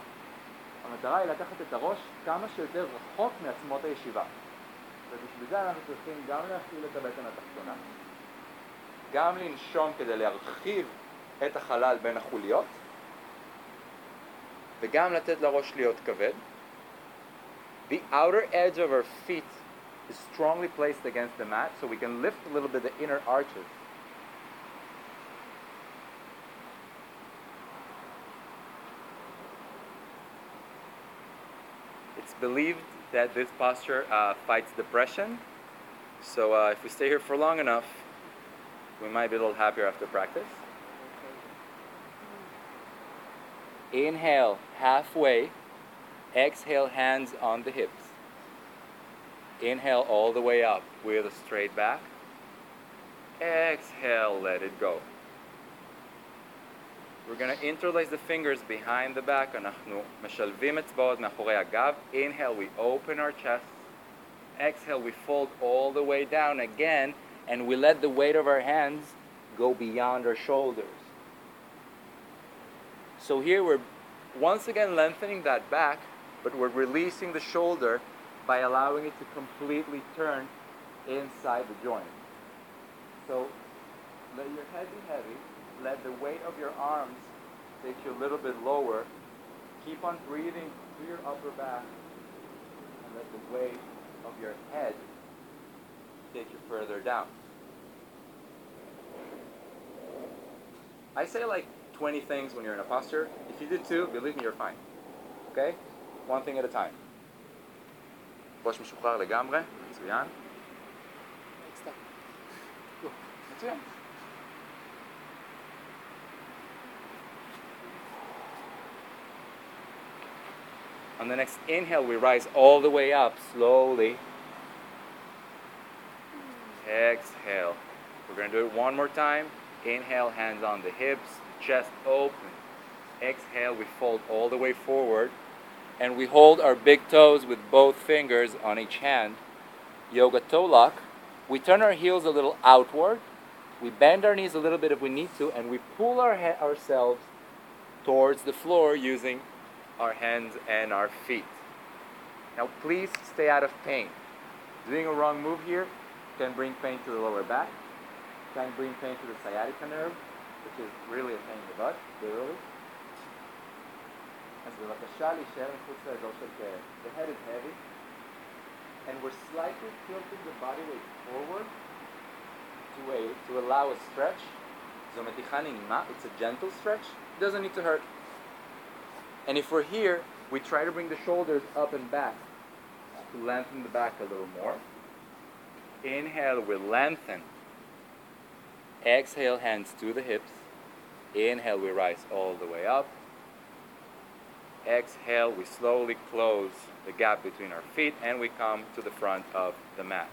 המטרה היא לקחת את הראש כמה שיותר רחוק מעצמות הישיבה. ובשביל זה אנחנו צריכים גם להפעיל את הבטן התחתונה, גם לנשום כדי להרחיב את החלל בין החוליות, וגם לתת לראש להיות כבד. The outer edge of our feet is strongly placed against the mat, so we can lift a little bit the inner arches. It's believed that this posture uh, fights depression. So uh, if we stay here for long enough, we might be a little happier after practice. Inhale halfway, exhale hands on the hips. Inhale all the way up with a straight back. Exhale, let it go. We're going to interlace the fingers behind the back. אנחנו משלבים אצבעות מאחורי הגב. Inhale, we open our chest. Exhale, we fold all the way down again, and we let the weight of our hands go beyond our shoulders. So here we're once again lengthening that back, but we're releasing the shoulder by allowing it to completely turn inside the joint. So let your head be heavy. Let the weight of your arms take you a little bit lower. Keep on breathing through your upper back and let the weight of your head take you further down. I say like 20 things when you're in a posture. If you do two, believe me, you're fine. Okay? One thing at a time. ראש משוחרר לגמרי, מצוין. מצוין. On the next inhale, we rise all the way up slowly. Exhale. We're going to do it one more time. Inhale, hands on the hips, chest open. Exhale, we fold all the way forward. And we hold our big toes with both fingers on each hand. Yoga toe lock. We turn our heels a little outward. We bend our knees a little bit if we need to, and we pull our he- ourselves towards the floor using our hands and our feet. Now, please stay out of pain. Doing a wrong move here can bring pain to the lower back, can bring pain to the sciatica nerve, which is really a pain in the butt, literally. אז בבקשה להישאר מחוץ לאזור של כאב. The head is heavy, and we're slightly tilting the body weight forward to, a, to allow a stretch. זו מתיחה נעימה, it's a gentle stretch, it doesn't need to hurt. And if we're here, we try to bring the shoulders up and back to lengthen the back a little more. Inhale, we lengthen. Exhale, hands to the hips. Inhale, we rise all the way up. Exhale, we slowly close the gap between our feet and we come to the front of the mat.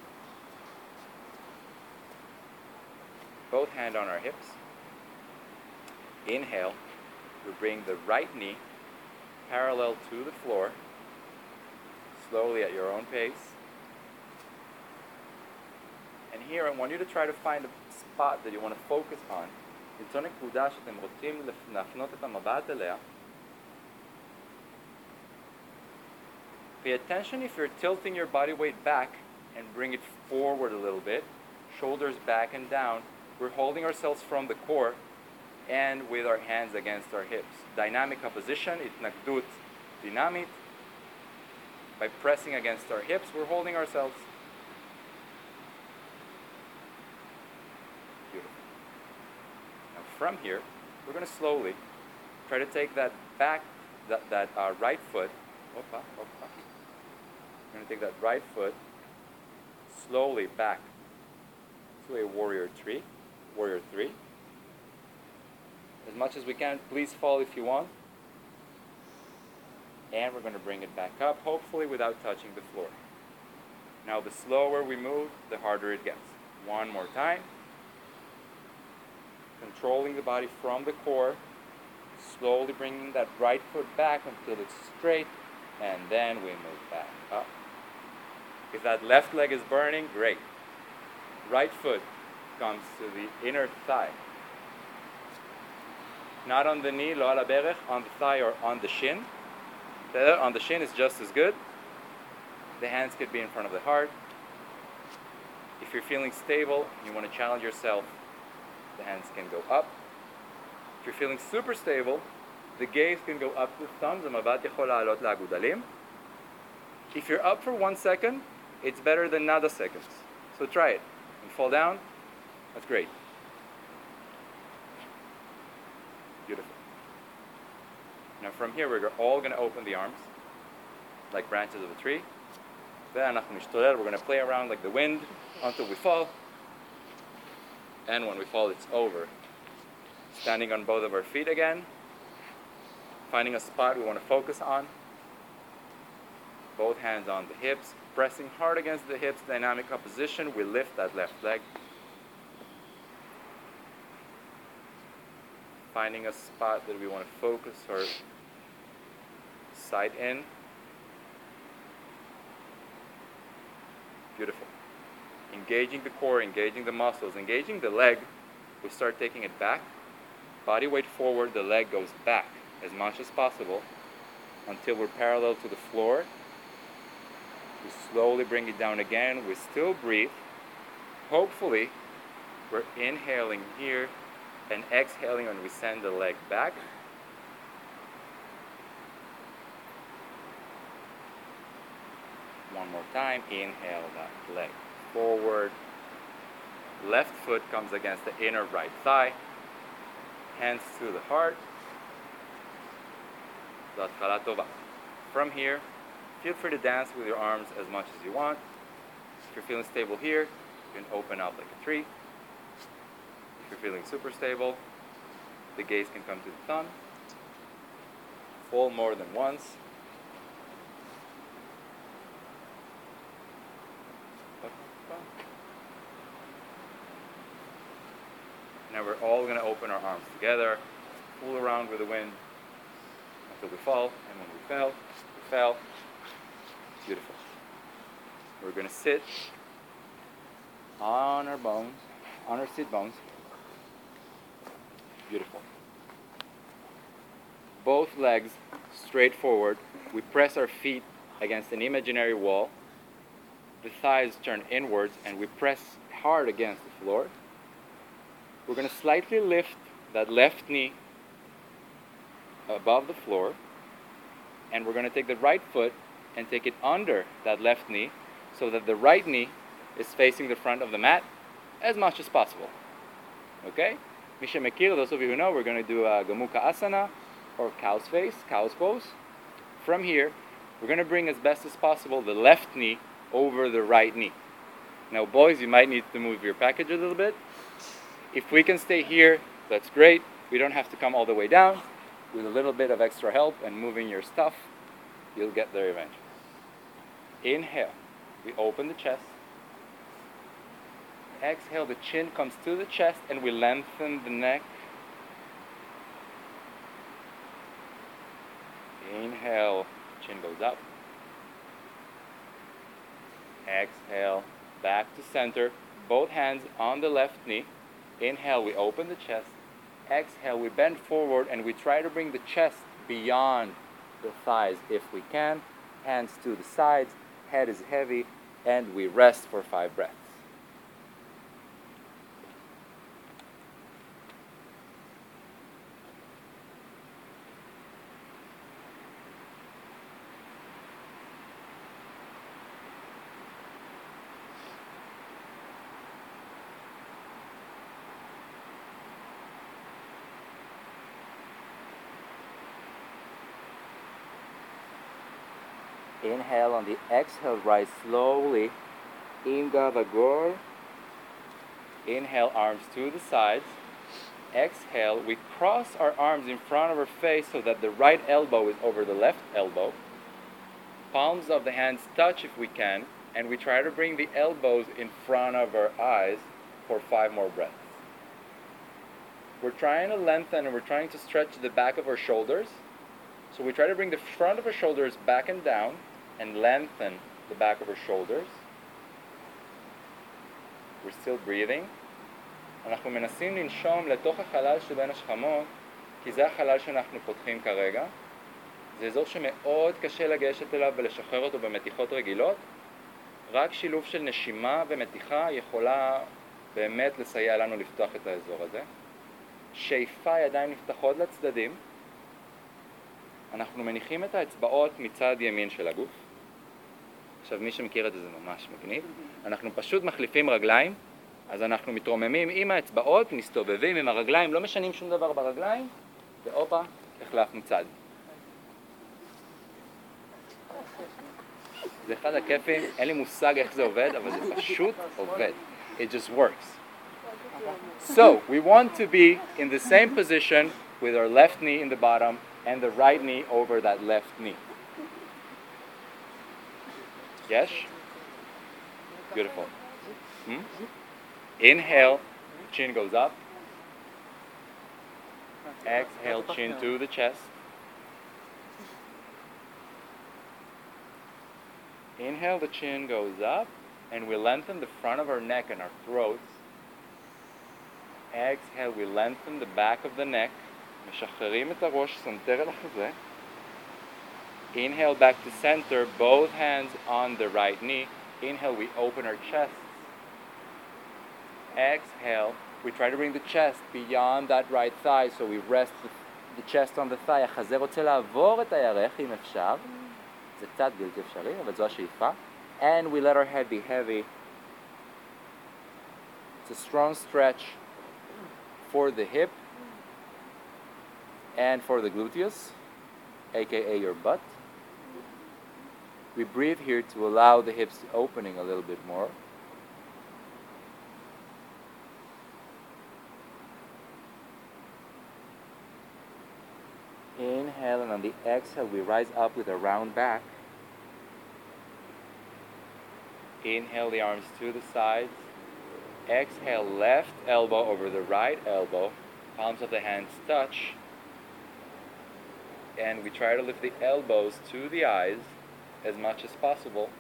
Both hand on our hips. Inhale, we bring the right knee parallel to the floor, slowly at your own pace. And here, I want you to try to find a spot that you want to focus on. למצוא נקודה שאתם רוצים לפ- להפנות את המבט אליה. Pay attention if you're tilting your body weight back and bring it forward a little bit, shoulders back and down. We're holding ourselves from the core and with our hands against our hips. Dynamic opposition, itnagdut dinamit. By pressing against our hips, we're holding ourselves. Beautiful. Now from here, we're going to slowly try to take that back, that, that uh, right foot. Opa, opa. We're going to take that right foot slowly back to a warrior three, warrior three. As much as we can, please fall if you want. And we're going to bring it back up, hopefully without touching the floor. Now, the slower we move, the harder it gets. One more time. Controlling the body from the core, slowly bringing that right foot back until it's straight, and then we move back up. If that left leg is burning, great. Right foot comes to the inner thigh not on the knee, lo ala berech, on the thigh or on the shin. The on the shin is just as good. The hands could be in front of the heart. If you're feeling stable and you want to challenge yourself, the hands can go up. If you're feeling super stable, the gaze can go up to the thumbs. If you're up for one second, it's better than nada seconds. So try it. And fall down, that's great. from here we're all going to open the arms, like branches of a tree. Then we're going to play around like the wind until we fall. And when we fall, it's over. Standing on both of our feet again, finding a spot we want to focus on. Both hands on the hips, pressing hard against the hips, dynamic opposition. We lift that left leg. Finding a spot that we want to focus or side in. Beautiful. Engaging the core, engaging the muscles, engaging the leg. We start taking it back. Body weight forward, the leg goes back as much as possible until we're parallel to the floor. We slowly bring it down again. We still breathe. Hopefully, we're inhaling here and exhaling when we send the leg back. One more time. Inhale, That leg forward. Left foot comes against the inner right thigh. Hands to the heart. From here, feel free to dance with your arms as much as you want. If you're feeling stable here, you can open up like a tree. If you're feeling super stable, the gaze can come to the thumb. Fall more than once. Now we're all going to open our arms together, fool around with the wind until we fall, and when we fell, we fell. Beautiful. We're going to sit on our bones, on our sit bones. Beautiful. Both legs straight forward. We press our feet against an imaginary wall. The thighs turn inwards and we press hard against the floor. We're going to slightly lift that left knee above the floor. And we're going to take the right foot and take it under that left knee so that the right knee is facing the front of the mat as much as possible. Okay? Misha Mekir, those of you who know, we're going to do a Gomukha Asana or cow's face, cow's pose. From here, we're going to bring as best as possible the left knee over the right knee. Now, boys, you might need to move your package a little bit. If we can stay here, that's great. We don't have to come all the way down. With a little bit of extra help and moving your stuff, you'll get there eventually. Inhale, we open the chest. Exhale, the chin comes to the chest and we lengthen the neck. Inhale, chin goes up. Exhale, back to center. both hands on the left knee. Inhale, we open the chest. Exhale, we bend forward and we try to bring the chest beyond the thighs if we can. Hands to the sides, head is heavy, and we rest for five breaths. Inhale on the exhale, rise slowly. In Gavagor. Inhale, arms to the sides. Exhale, we cross our arms in front of our face so that the right elbow is over the left elbow. Palms of the hands touch if we can, and we try to bring the elbows in front of our eyes for five more breaths. We're trying to lengthen and we're trying to stretch the back of our shoulders. So we try to bring the front of our shoulders back and down and lengthen the back of our shoulders. We're still breathing. אנחנו מנסים לנשום לתוך החלל שבין השכמות, כי זה החלל שאנחנו פותחים כרגע. זה אזור שמאוד קשה לגשת אליו ולשחרר אותו במתיחות רגילות. רק שילוב של נשימה ומתיחה יכולה באמת לסייע לנו לפתוח את האזור הזה. שאיפה, ידיים נפתחות לצדדים. אנחנו מניחים את האצבעות מצד ימין של הגוף. עכשיו, מי שמכיר את זה זה ממש מגניב. אנחנו פשוט מחליפים רגליים, אז אנחנו מתרוממים עם האצבעות, מסתובבים עם הרגליים, לא משנים שום דבר ברגליים, והופה, החלפנו צד. זה אחד הכיפים, אין לי מושג איך זה עובד, אבל זה פשוט עובד. It just works. So, we want to be in the same position with our left knee in the bottom and the right knee over that left knee. Yes? Beautiful. Hmm? Inhale, chin goes up. Exhale, chin to the chest. Inhale, the chin goes up, and we lengthen the front of our neck and our throats. Exhale, we lengthen the back of the neck. משחררים את הראש, סנטר אל החזה. Inhale back to center, both hands on the right knee. Inhale, we open our chest. Exhale, we try to bring the chest beyond that right thigh, so we rest the, the chest on the thigh. החזה רוצה לעבור את הירך אם אפשר. זה קצת בלתי אפשרי, אבל זו השאיפה. And we let our head be heavy. It's a strong stretch for the hip and for the gluteus, aka your butt. We breathe here to allow the hips opening a little bit more. Inhale, and on the exhale, we rise up with a round back. Inhale the arms to the sides. Exhale, left elbow over the right elbow. Palms of the hands touch. And we try to lift the elbows to the eyes as much as possible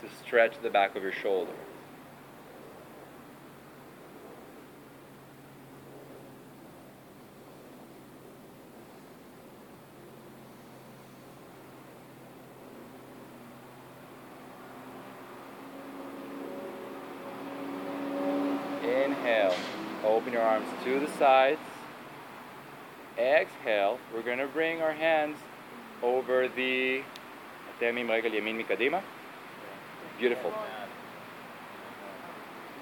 to stretch the back of your shoulder. Inhale, open your arms to the sides. Exhale, we're going to bring our hands over the تامم رجل يمين ميكاديما beautiful.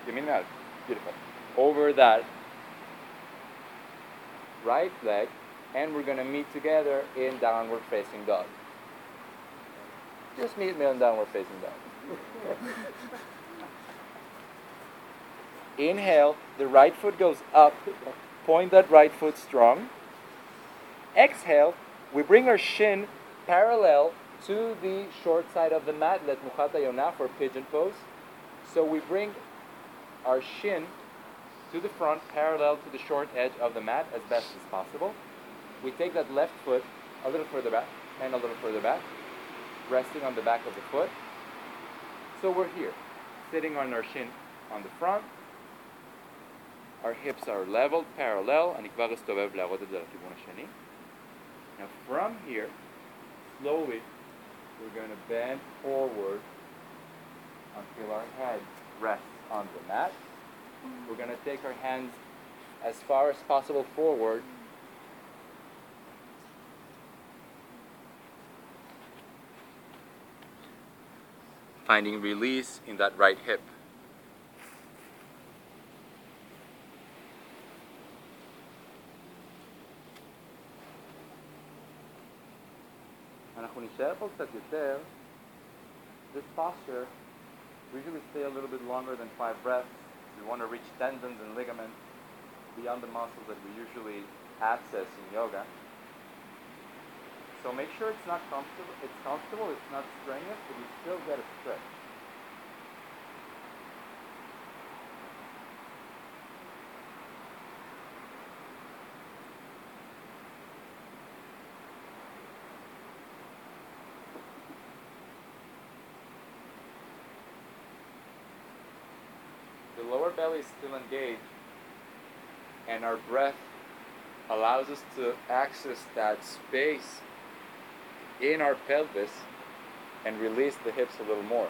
يمين ميكاديما beautiful. Over that right leg and we're going to meet together in downward facing dog. Just meet me in downward facing dog. Inhale the right foot goes up. Point that right foot strong. Exhale we bring our shin parallel to the short side of the mat, let mukhata yonaf, or pigeon pose. So we bring our shin to the front, parallel to the short edge of the mat as best as possible. We take that left foot a little further back and a little further back, resting on the back of the foot. So we're here, sitting on our shin on the front. Our hips are leveled, parallel. Now from here, slowly we're going to bend forward until our head rests on the mat. We're going to take our hands as far as possible forward. Finding release in that right hip. אנחנו נישאר פה קצת יותר. This posture, we usually stay a little bit longer than five breaths. We want to reach tendons and ligaments beyond the muscles that we usually access in yoga. So make sure it's not comfortable. It's comfortable. It's not strenuous, but you still get a stretch. belly is still engaged and our breath allows us to access that space in our pelvis and release the hips a little more.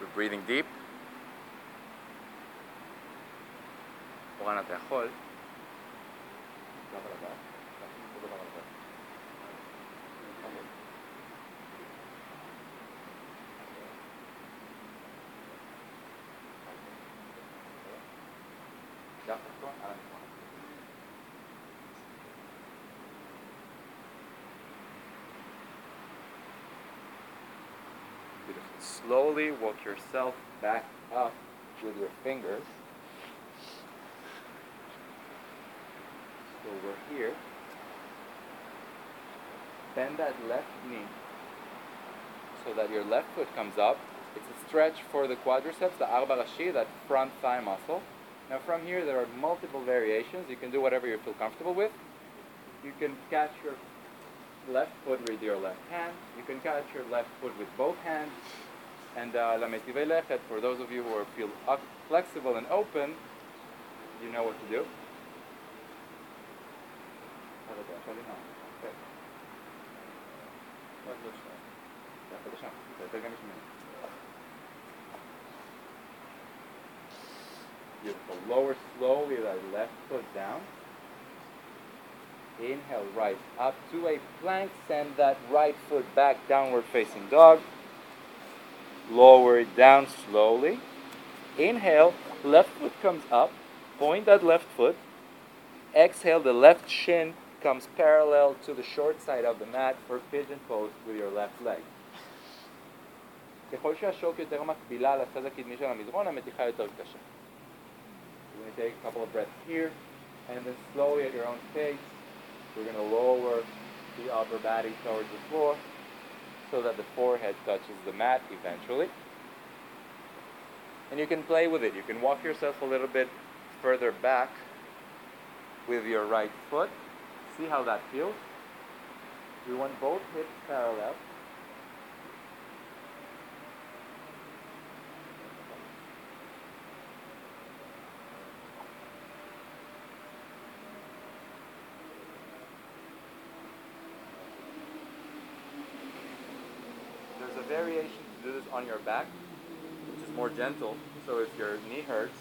We're breathing deep. Juan Atejol. Slowly walk yourself back up with your fingers. So we're here. Bend that left knee so that your left foot comes up. It's a stretch for the quadriceps, the arba rashi, that front thigh muscle. Now from here there are multiple variations. You can do whatever you feel comfortable with. You can catch your left foot with your left hand. You can catch your left foot with both hands. And uh, la metivei lechet, for those of you who are, feel flexible and open, you know what to do. Beautiful. Lower slowly that left foot down. Inhale, rise up to a plank. Send that right foot back, downward facing dog Lower it down slowly. Inhale, left foot comes up. Point that left foot. Exhale, the left shin comes parallel to the short side of the mat for pigeon pose with your left leg. ככל שהשוק יותר מקבילה לצד הקדמי של המזרון, המתיחה יותר קשה. We're going to take a couple of breaths here, and then slowly at your own pace, we're going to lower the upper body towards the floor so that the forehead touches the mat eventually. And you can play with it. You can walk yourself a little bit further back with your right foot. See how that feels. We want both hips parallel. Variation to do this on your back, which is more gentle. So if your knee hurts,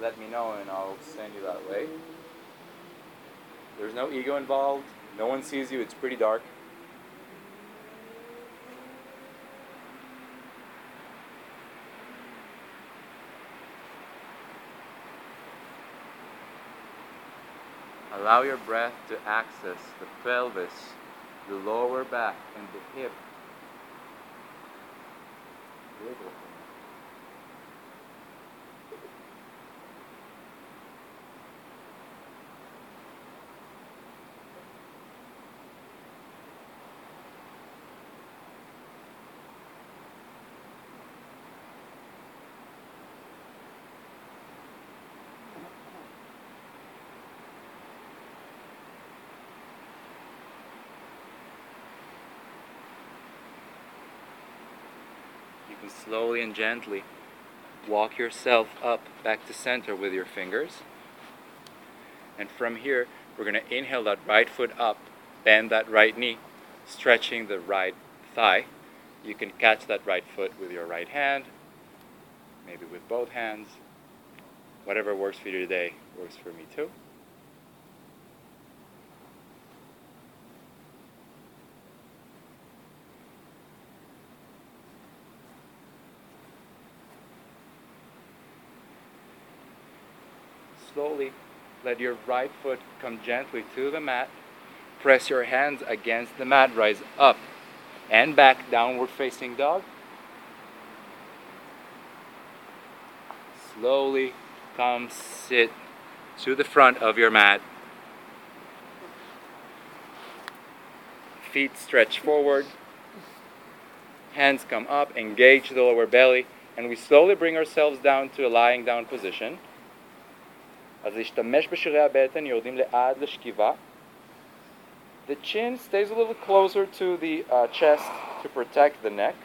let me know and I'll send you that way. There's no ego involved. No one sees you. It's pretty dark. Allow your breath to access the pelvis, the lower back, and the hip. Slowly and gently walk yourself up back to center with your fingers. And from here, we're going to inhale that right foot up, bend that right knee, stretching the right thigh. You can catch that right foot with your right hand, maybe with both hands. Whatever works for you today works for me too. Let your right foot come gently to the mat. Press your hands against the mat, rise up and back, downward facing dog. Slowly come sit to the front of your mat. Feet stretch forward. Hands come up, engage the lower belly, and we slowly bring ourselves down to a lying down position. אז להשתמש בשרירי הבטן, יורדים לאט לשכיבה. The chin stays a little closer to the uh, chest to protect the neck.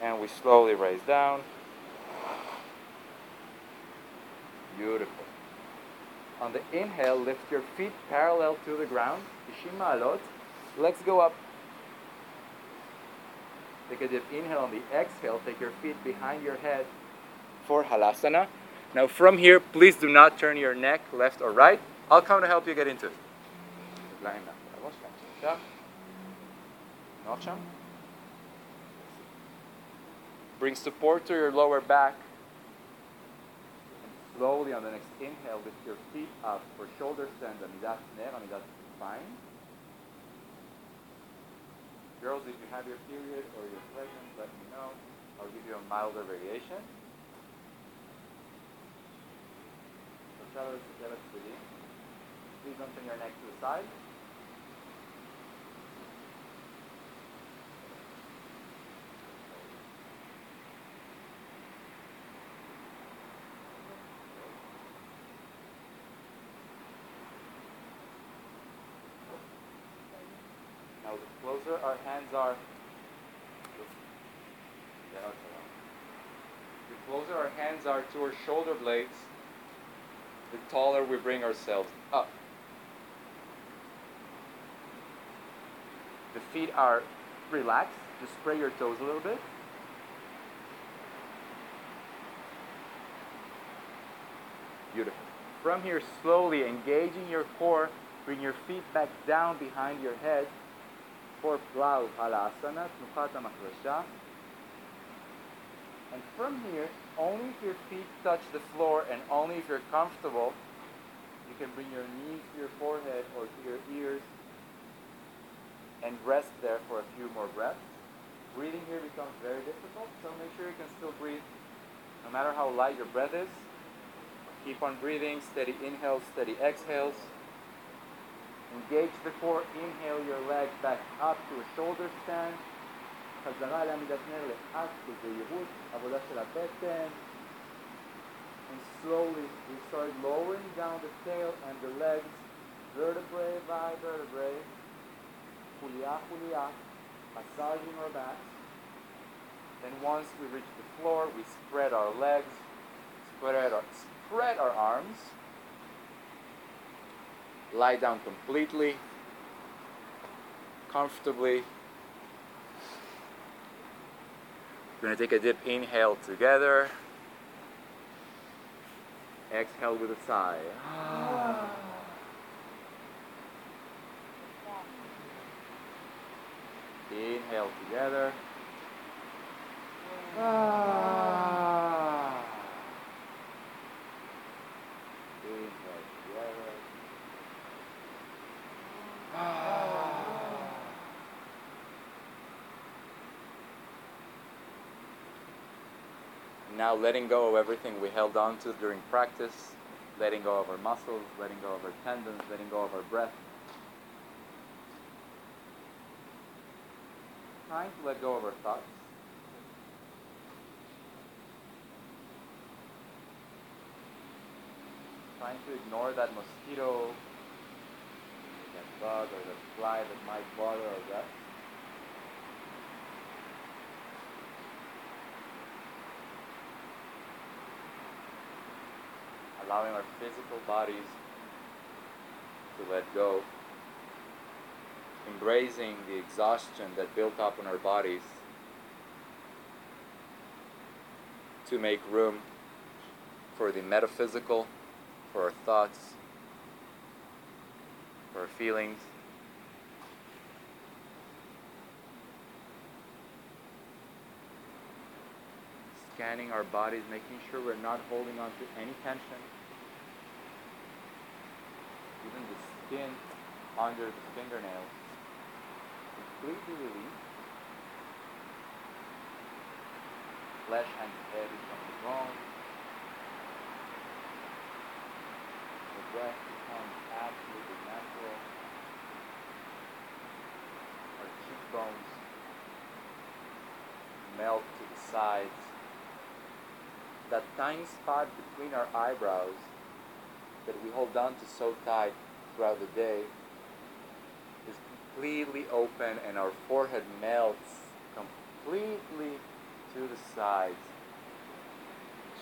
And we slowly raise down. Beautiful. On the inhale, lift your feet parallel to the ground. 90 מעלות. Legs go up. Take a deep inhale on the exhale. Take your feet behind your head for halasana. Now from here, please do not turn your neck left or right. I'll come to help you get into it. Bring support to your lower back. And slowly on the next inhale, lift your feet up for shoulder stand, amidat ner, amidat spine. Girls, if you have your period or you're pregnant, let me know. I'll give you a milder variation. Tefillin. Please don't turn your neck to the side. Now the closer our hands are, the closer our hands are to our shoulder blades, the taller we bring ourselves up. The feet are relaxed. Just spray your toes a little bit. Beautiful. From here, slowly engaging your core, bring your feet back down behind your head for Plow Halasana. And from here, only if your feet touch the floor and only if you're comfortable, you can bring your knees to your forehead or to your ears and rest there for a few more breaths. Breathing here becomes very difficult, so make sure you can still breathe no matter how light your breath is. Keep on breathing, steady inhales, steady exhales. Engage the core, inhale your leg back up to a shoulder stand. חזרה לעמידת נר לאט בזהירות, עבודה של הבטן. And slowly we start lowering down the tail and the legs, vertebrae by vertebrae, חוליה חוליה, massaging our backs. Then once we reach the floor, we spread our legs, spread our, spread our arms, lie down completely, comfortably. We're going to take a deep inhale together. Exhale with a sigh. Inhale together. Ah. Inhale together. Ah. Now letting go of everything we held on to during practice, letting go of our muscles, letting go of our tendons, letting go of our breath. Trying to let go of our thoughts. Trying to ignore that mosquito, that bug or that fly that might bother our allowing our physical bodies to let go, embracing the exhaustion that built up in our bodies to make room for the metaphysical, for our thoughts, for our feelings. Scanning our bodies, making sure we're not holding on to any tension. Even the skin under the fingernails completely released. Flesh hangs heavy from the bone. The breath becomes absolutely natural. Our cheekbones melt to the sides. That tiny spot between our eyebrows that we hold on to so tight throughout the day is completely open and our forehead melts completely to the sides.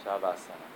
Shavasana.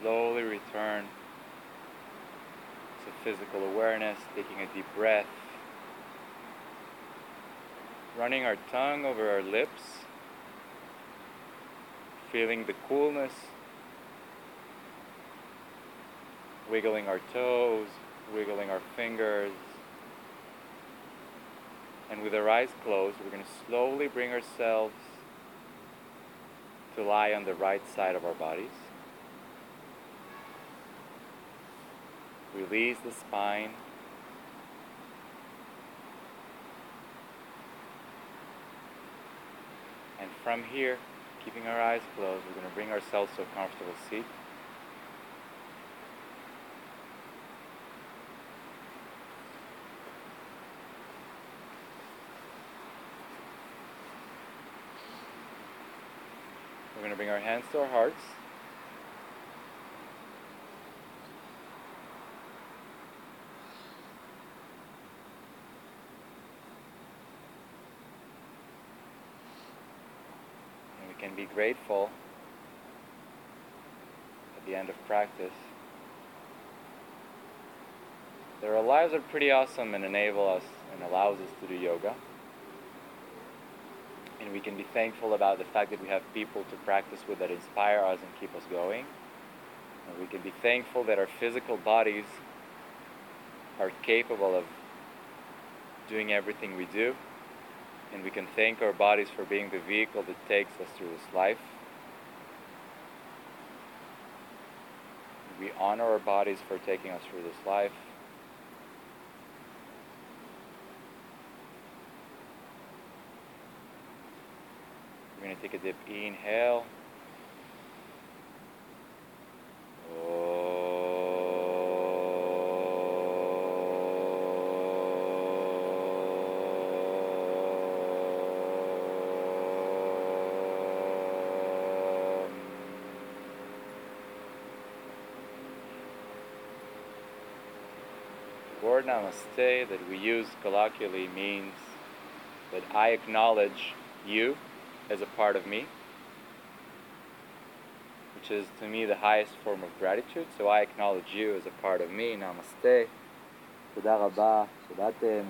Slowly return to physical awareness, taking a deep breath, running our tongue over our lips, feeling the coolness, wiggling our toes, wiggling our fingers. And with our eyes closed, we're going to slowly bring ourselves to lie on the right side of our bodies. Release the spine. And from here, keeping our eyes closed, we're going to bring ourselves to a comfortable seat. We're going to bring our hands to our hearts. And we can be grateful at the end of practice that our lives are pretty awesome and enable us and allows us to do yoga. And we can be thankful about the fact that we have people to practice with that inspire us and keep us going. And we can be thankful that our physical bodies are capable of doing everything we do. And we can thank our bodies for being the vehicle that takes us through this life. We honor our bodies for taking us through this life. We're going to take a deep inhale. The word namaste that we use colloquially means that I acknowledge you as a part of me, which is to me the highest form of gratitude. So I acknowledge you as a part of me. Namaste. תודה רבה שבאתם.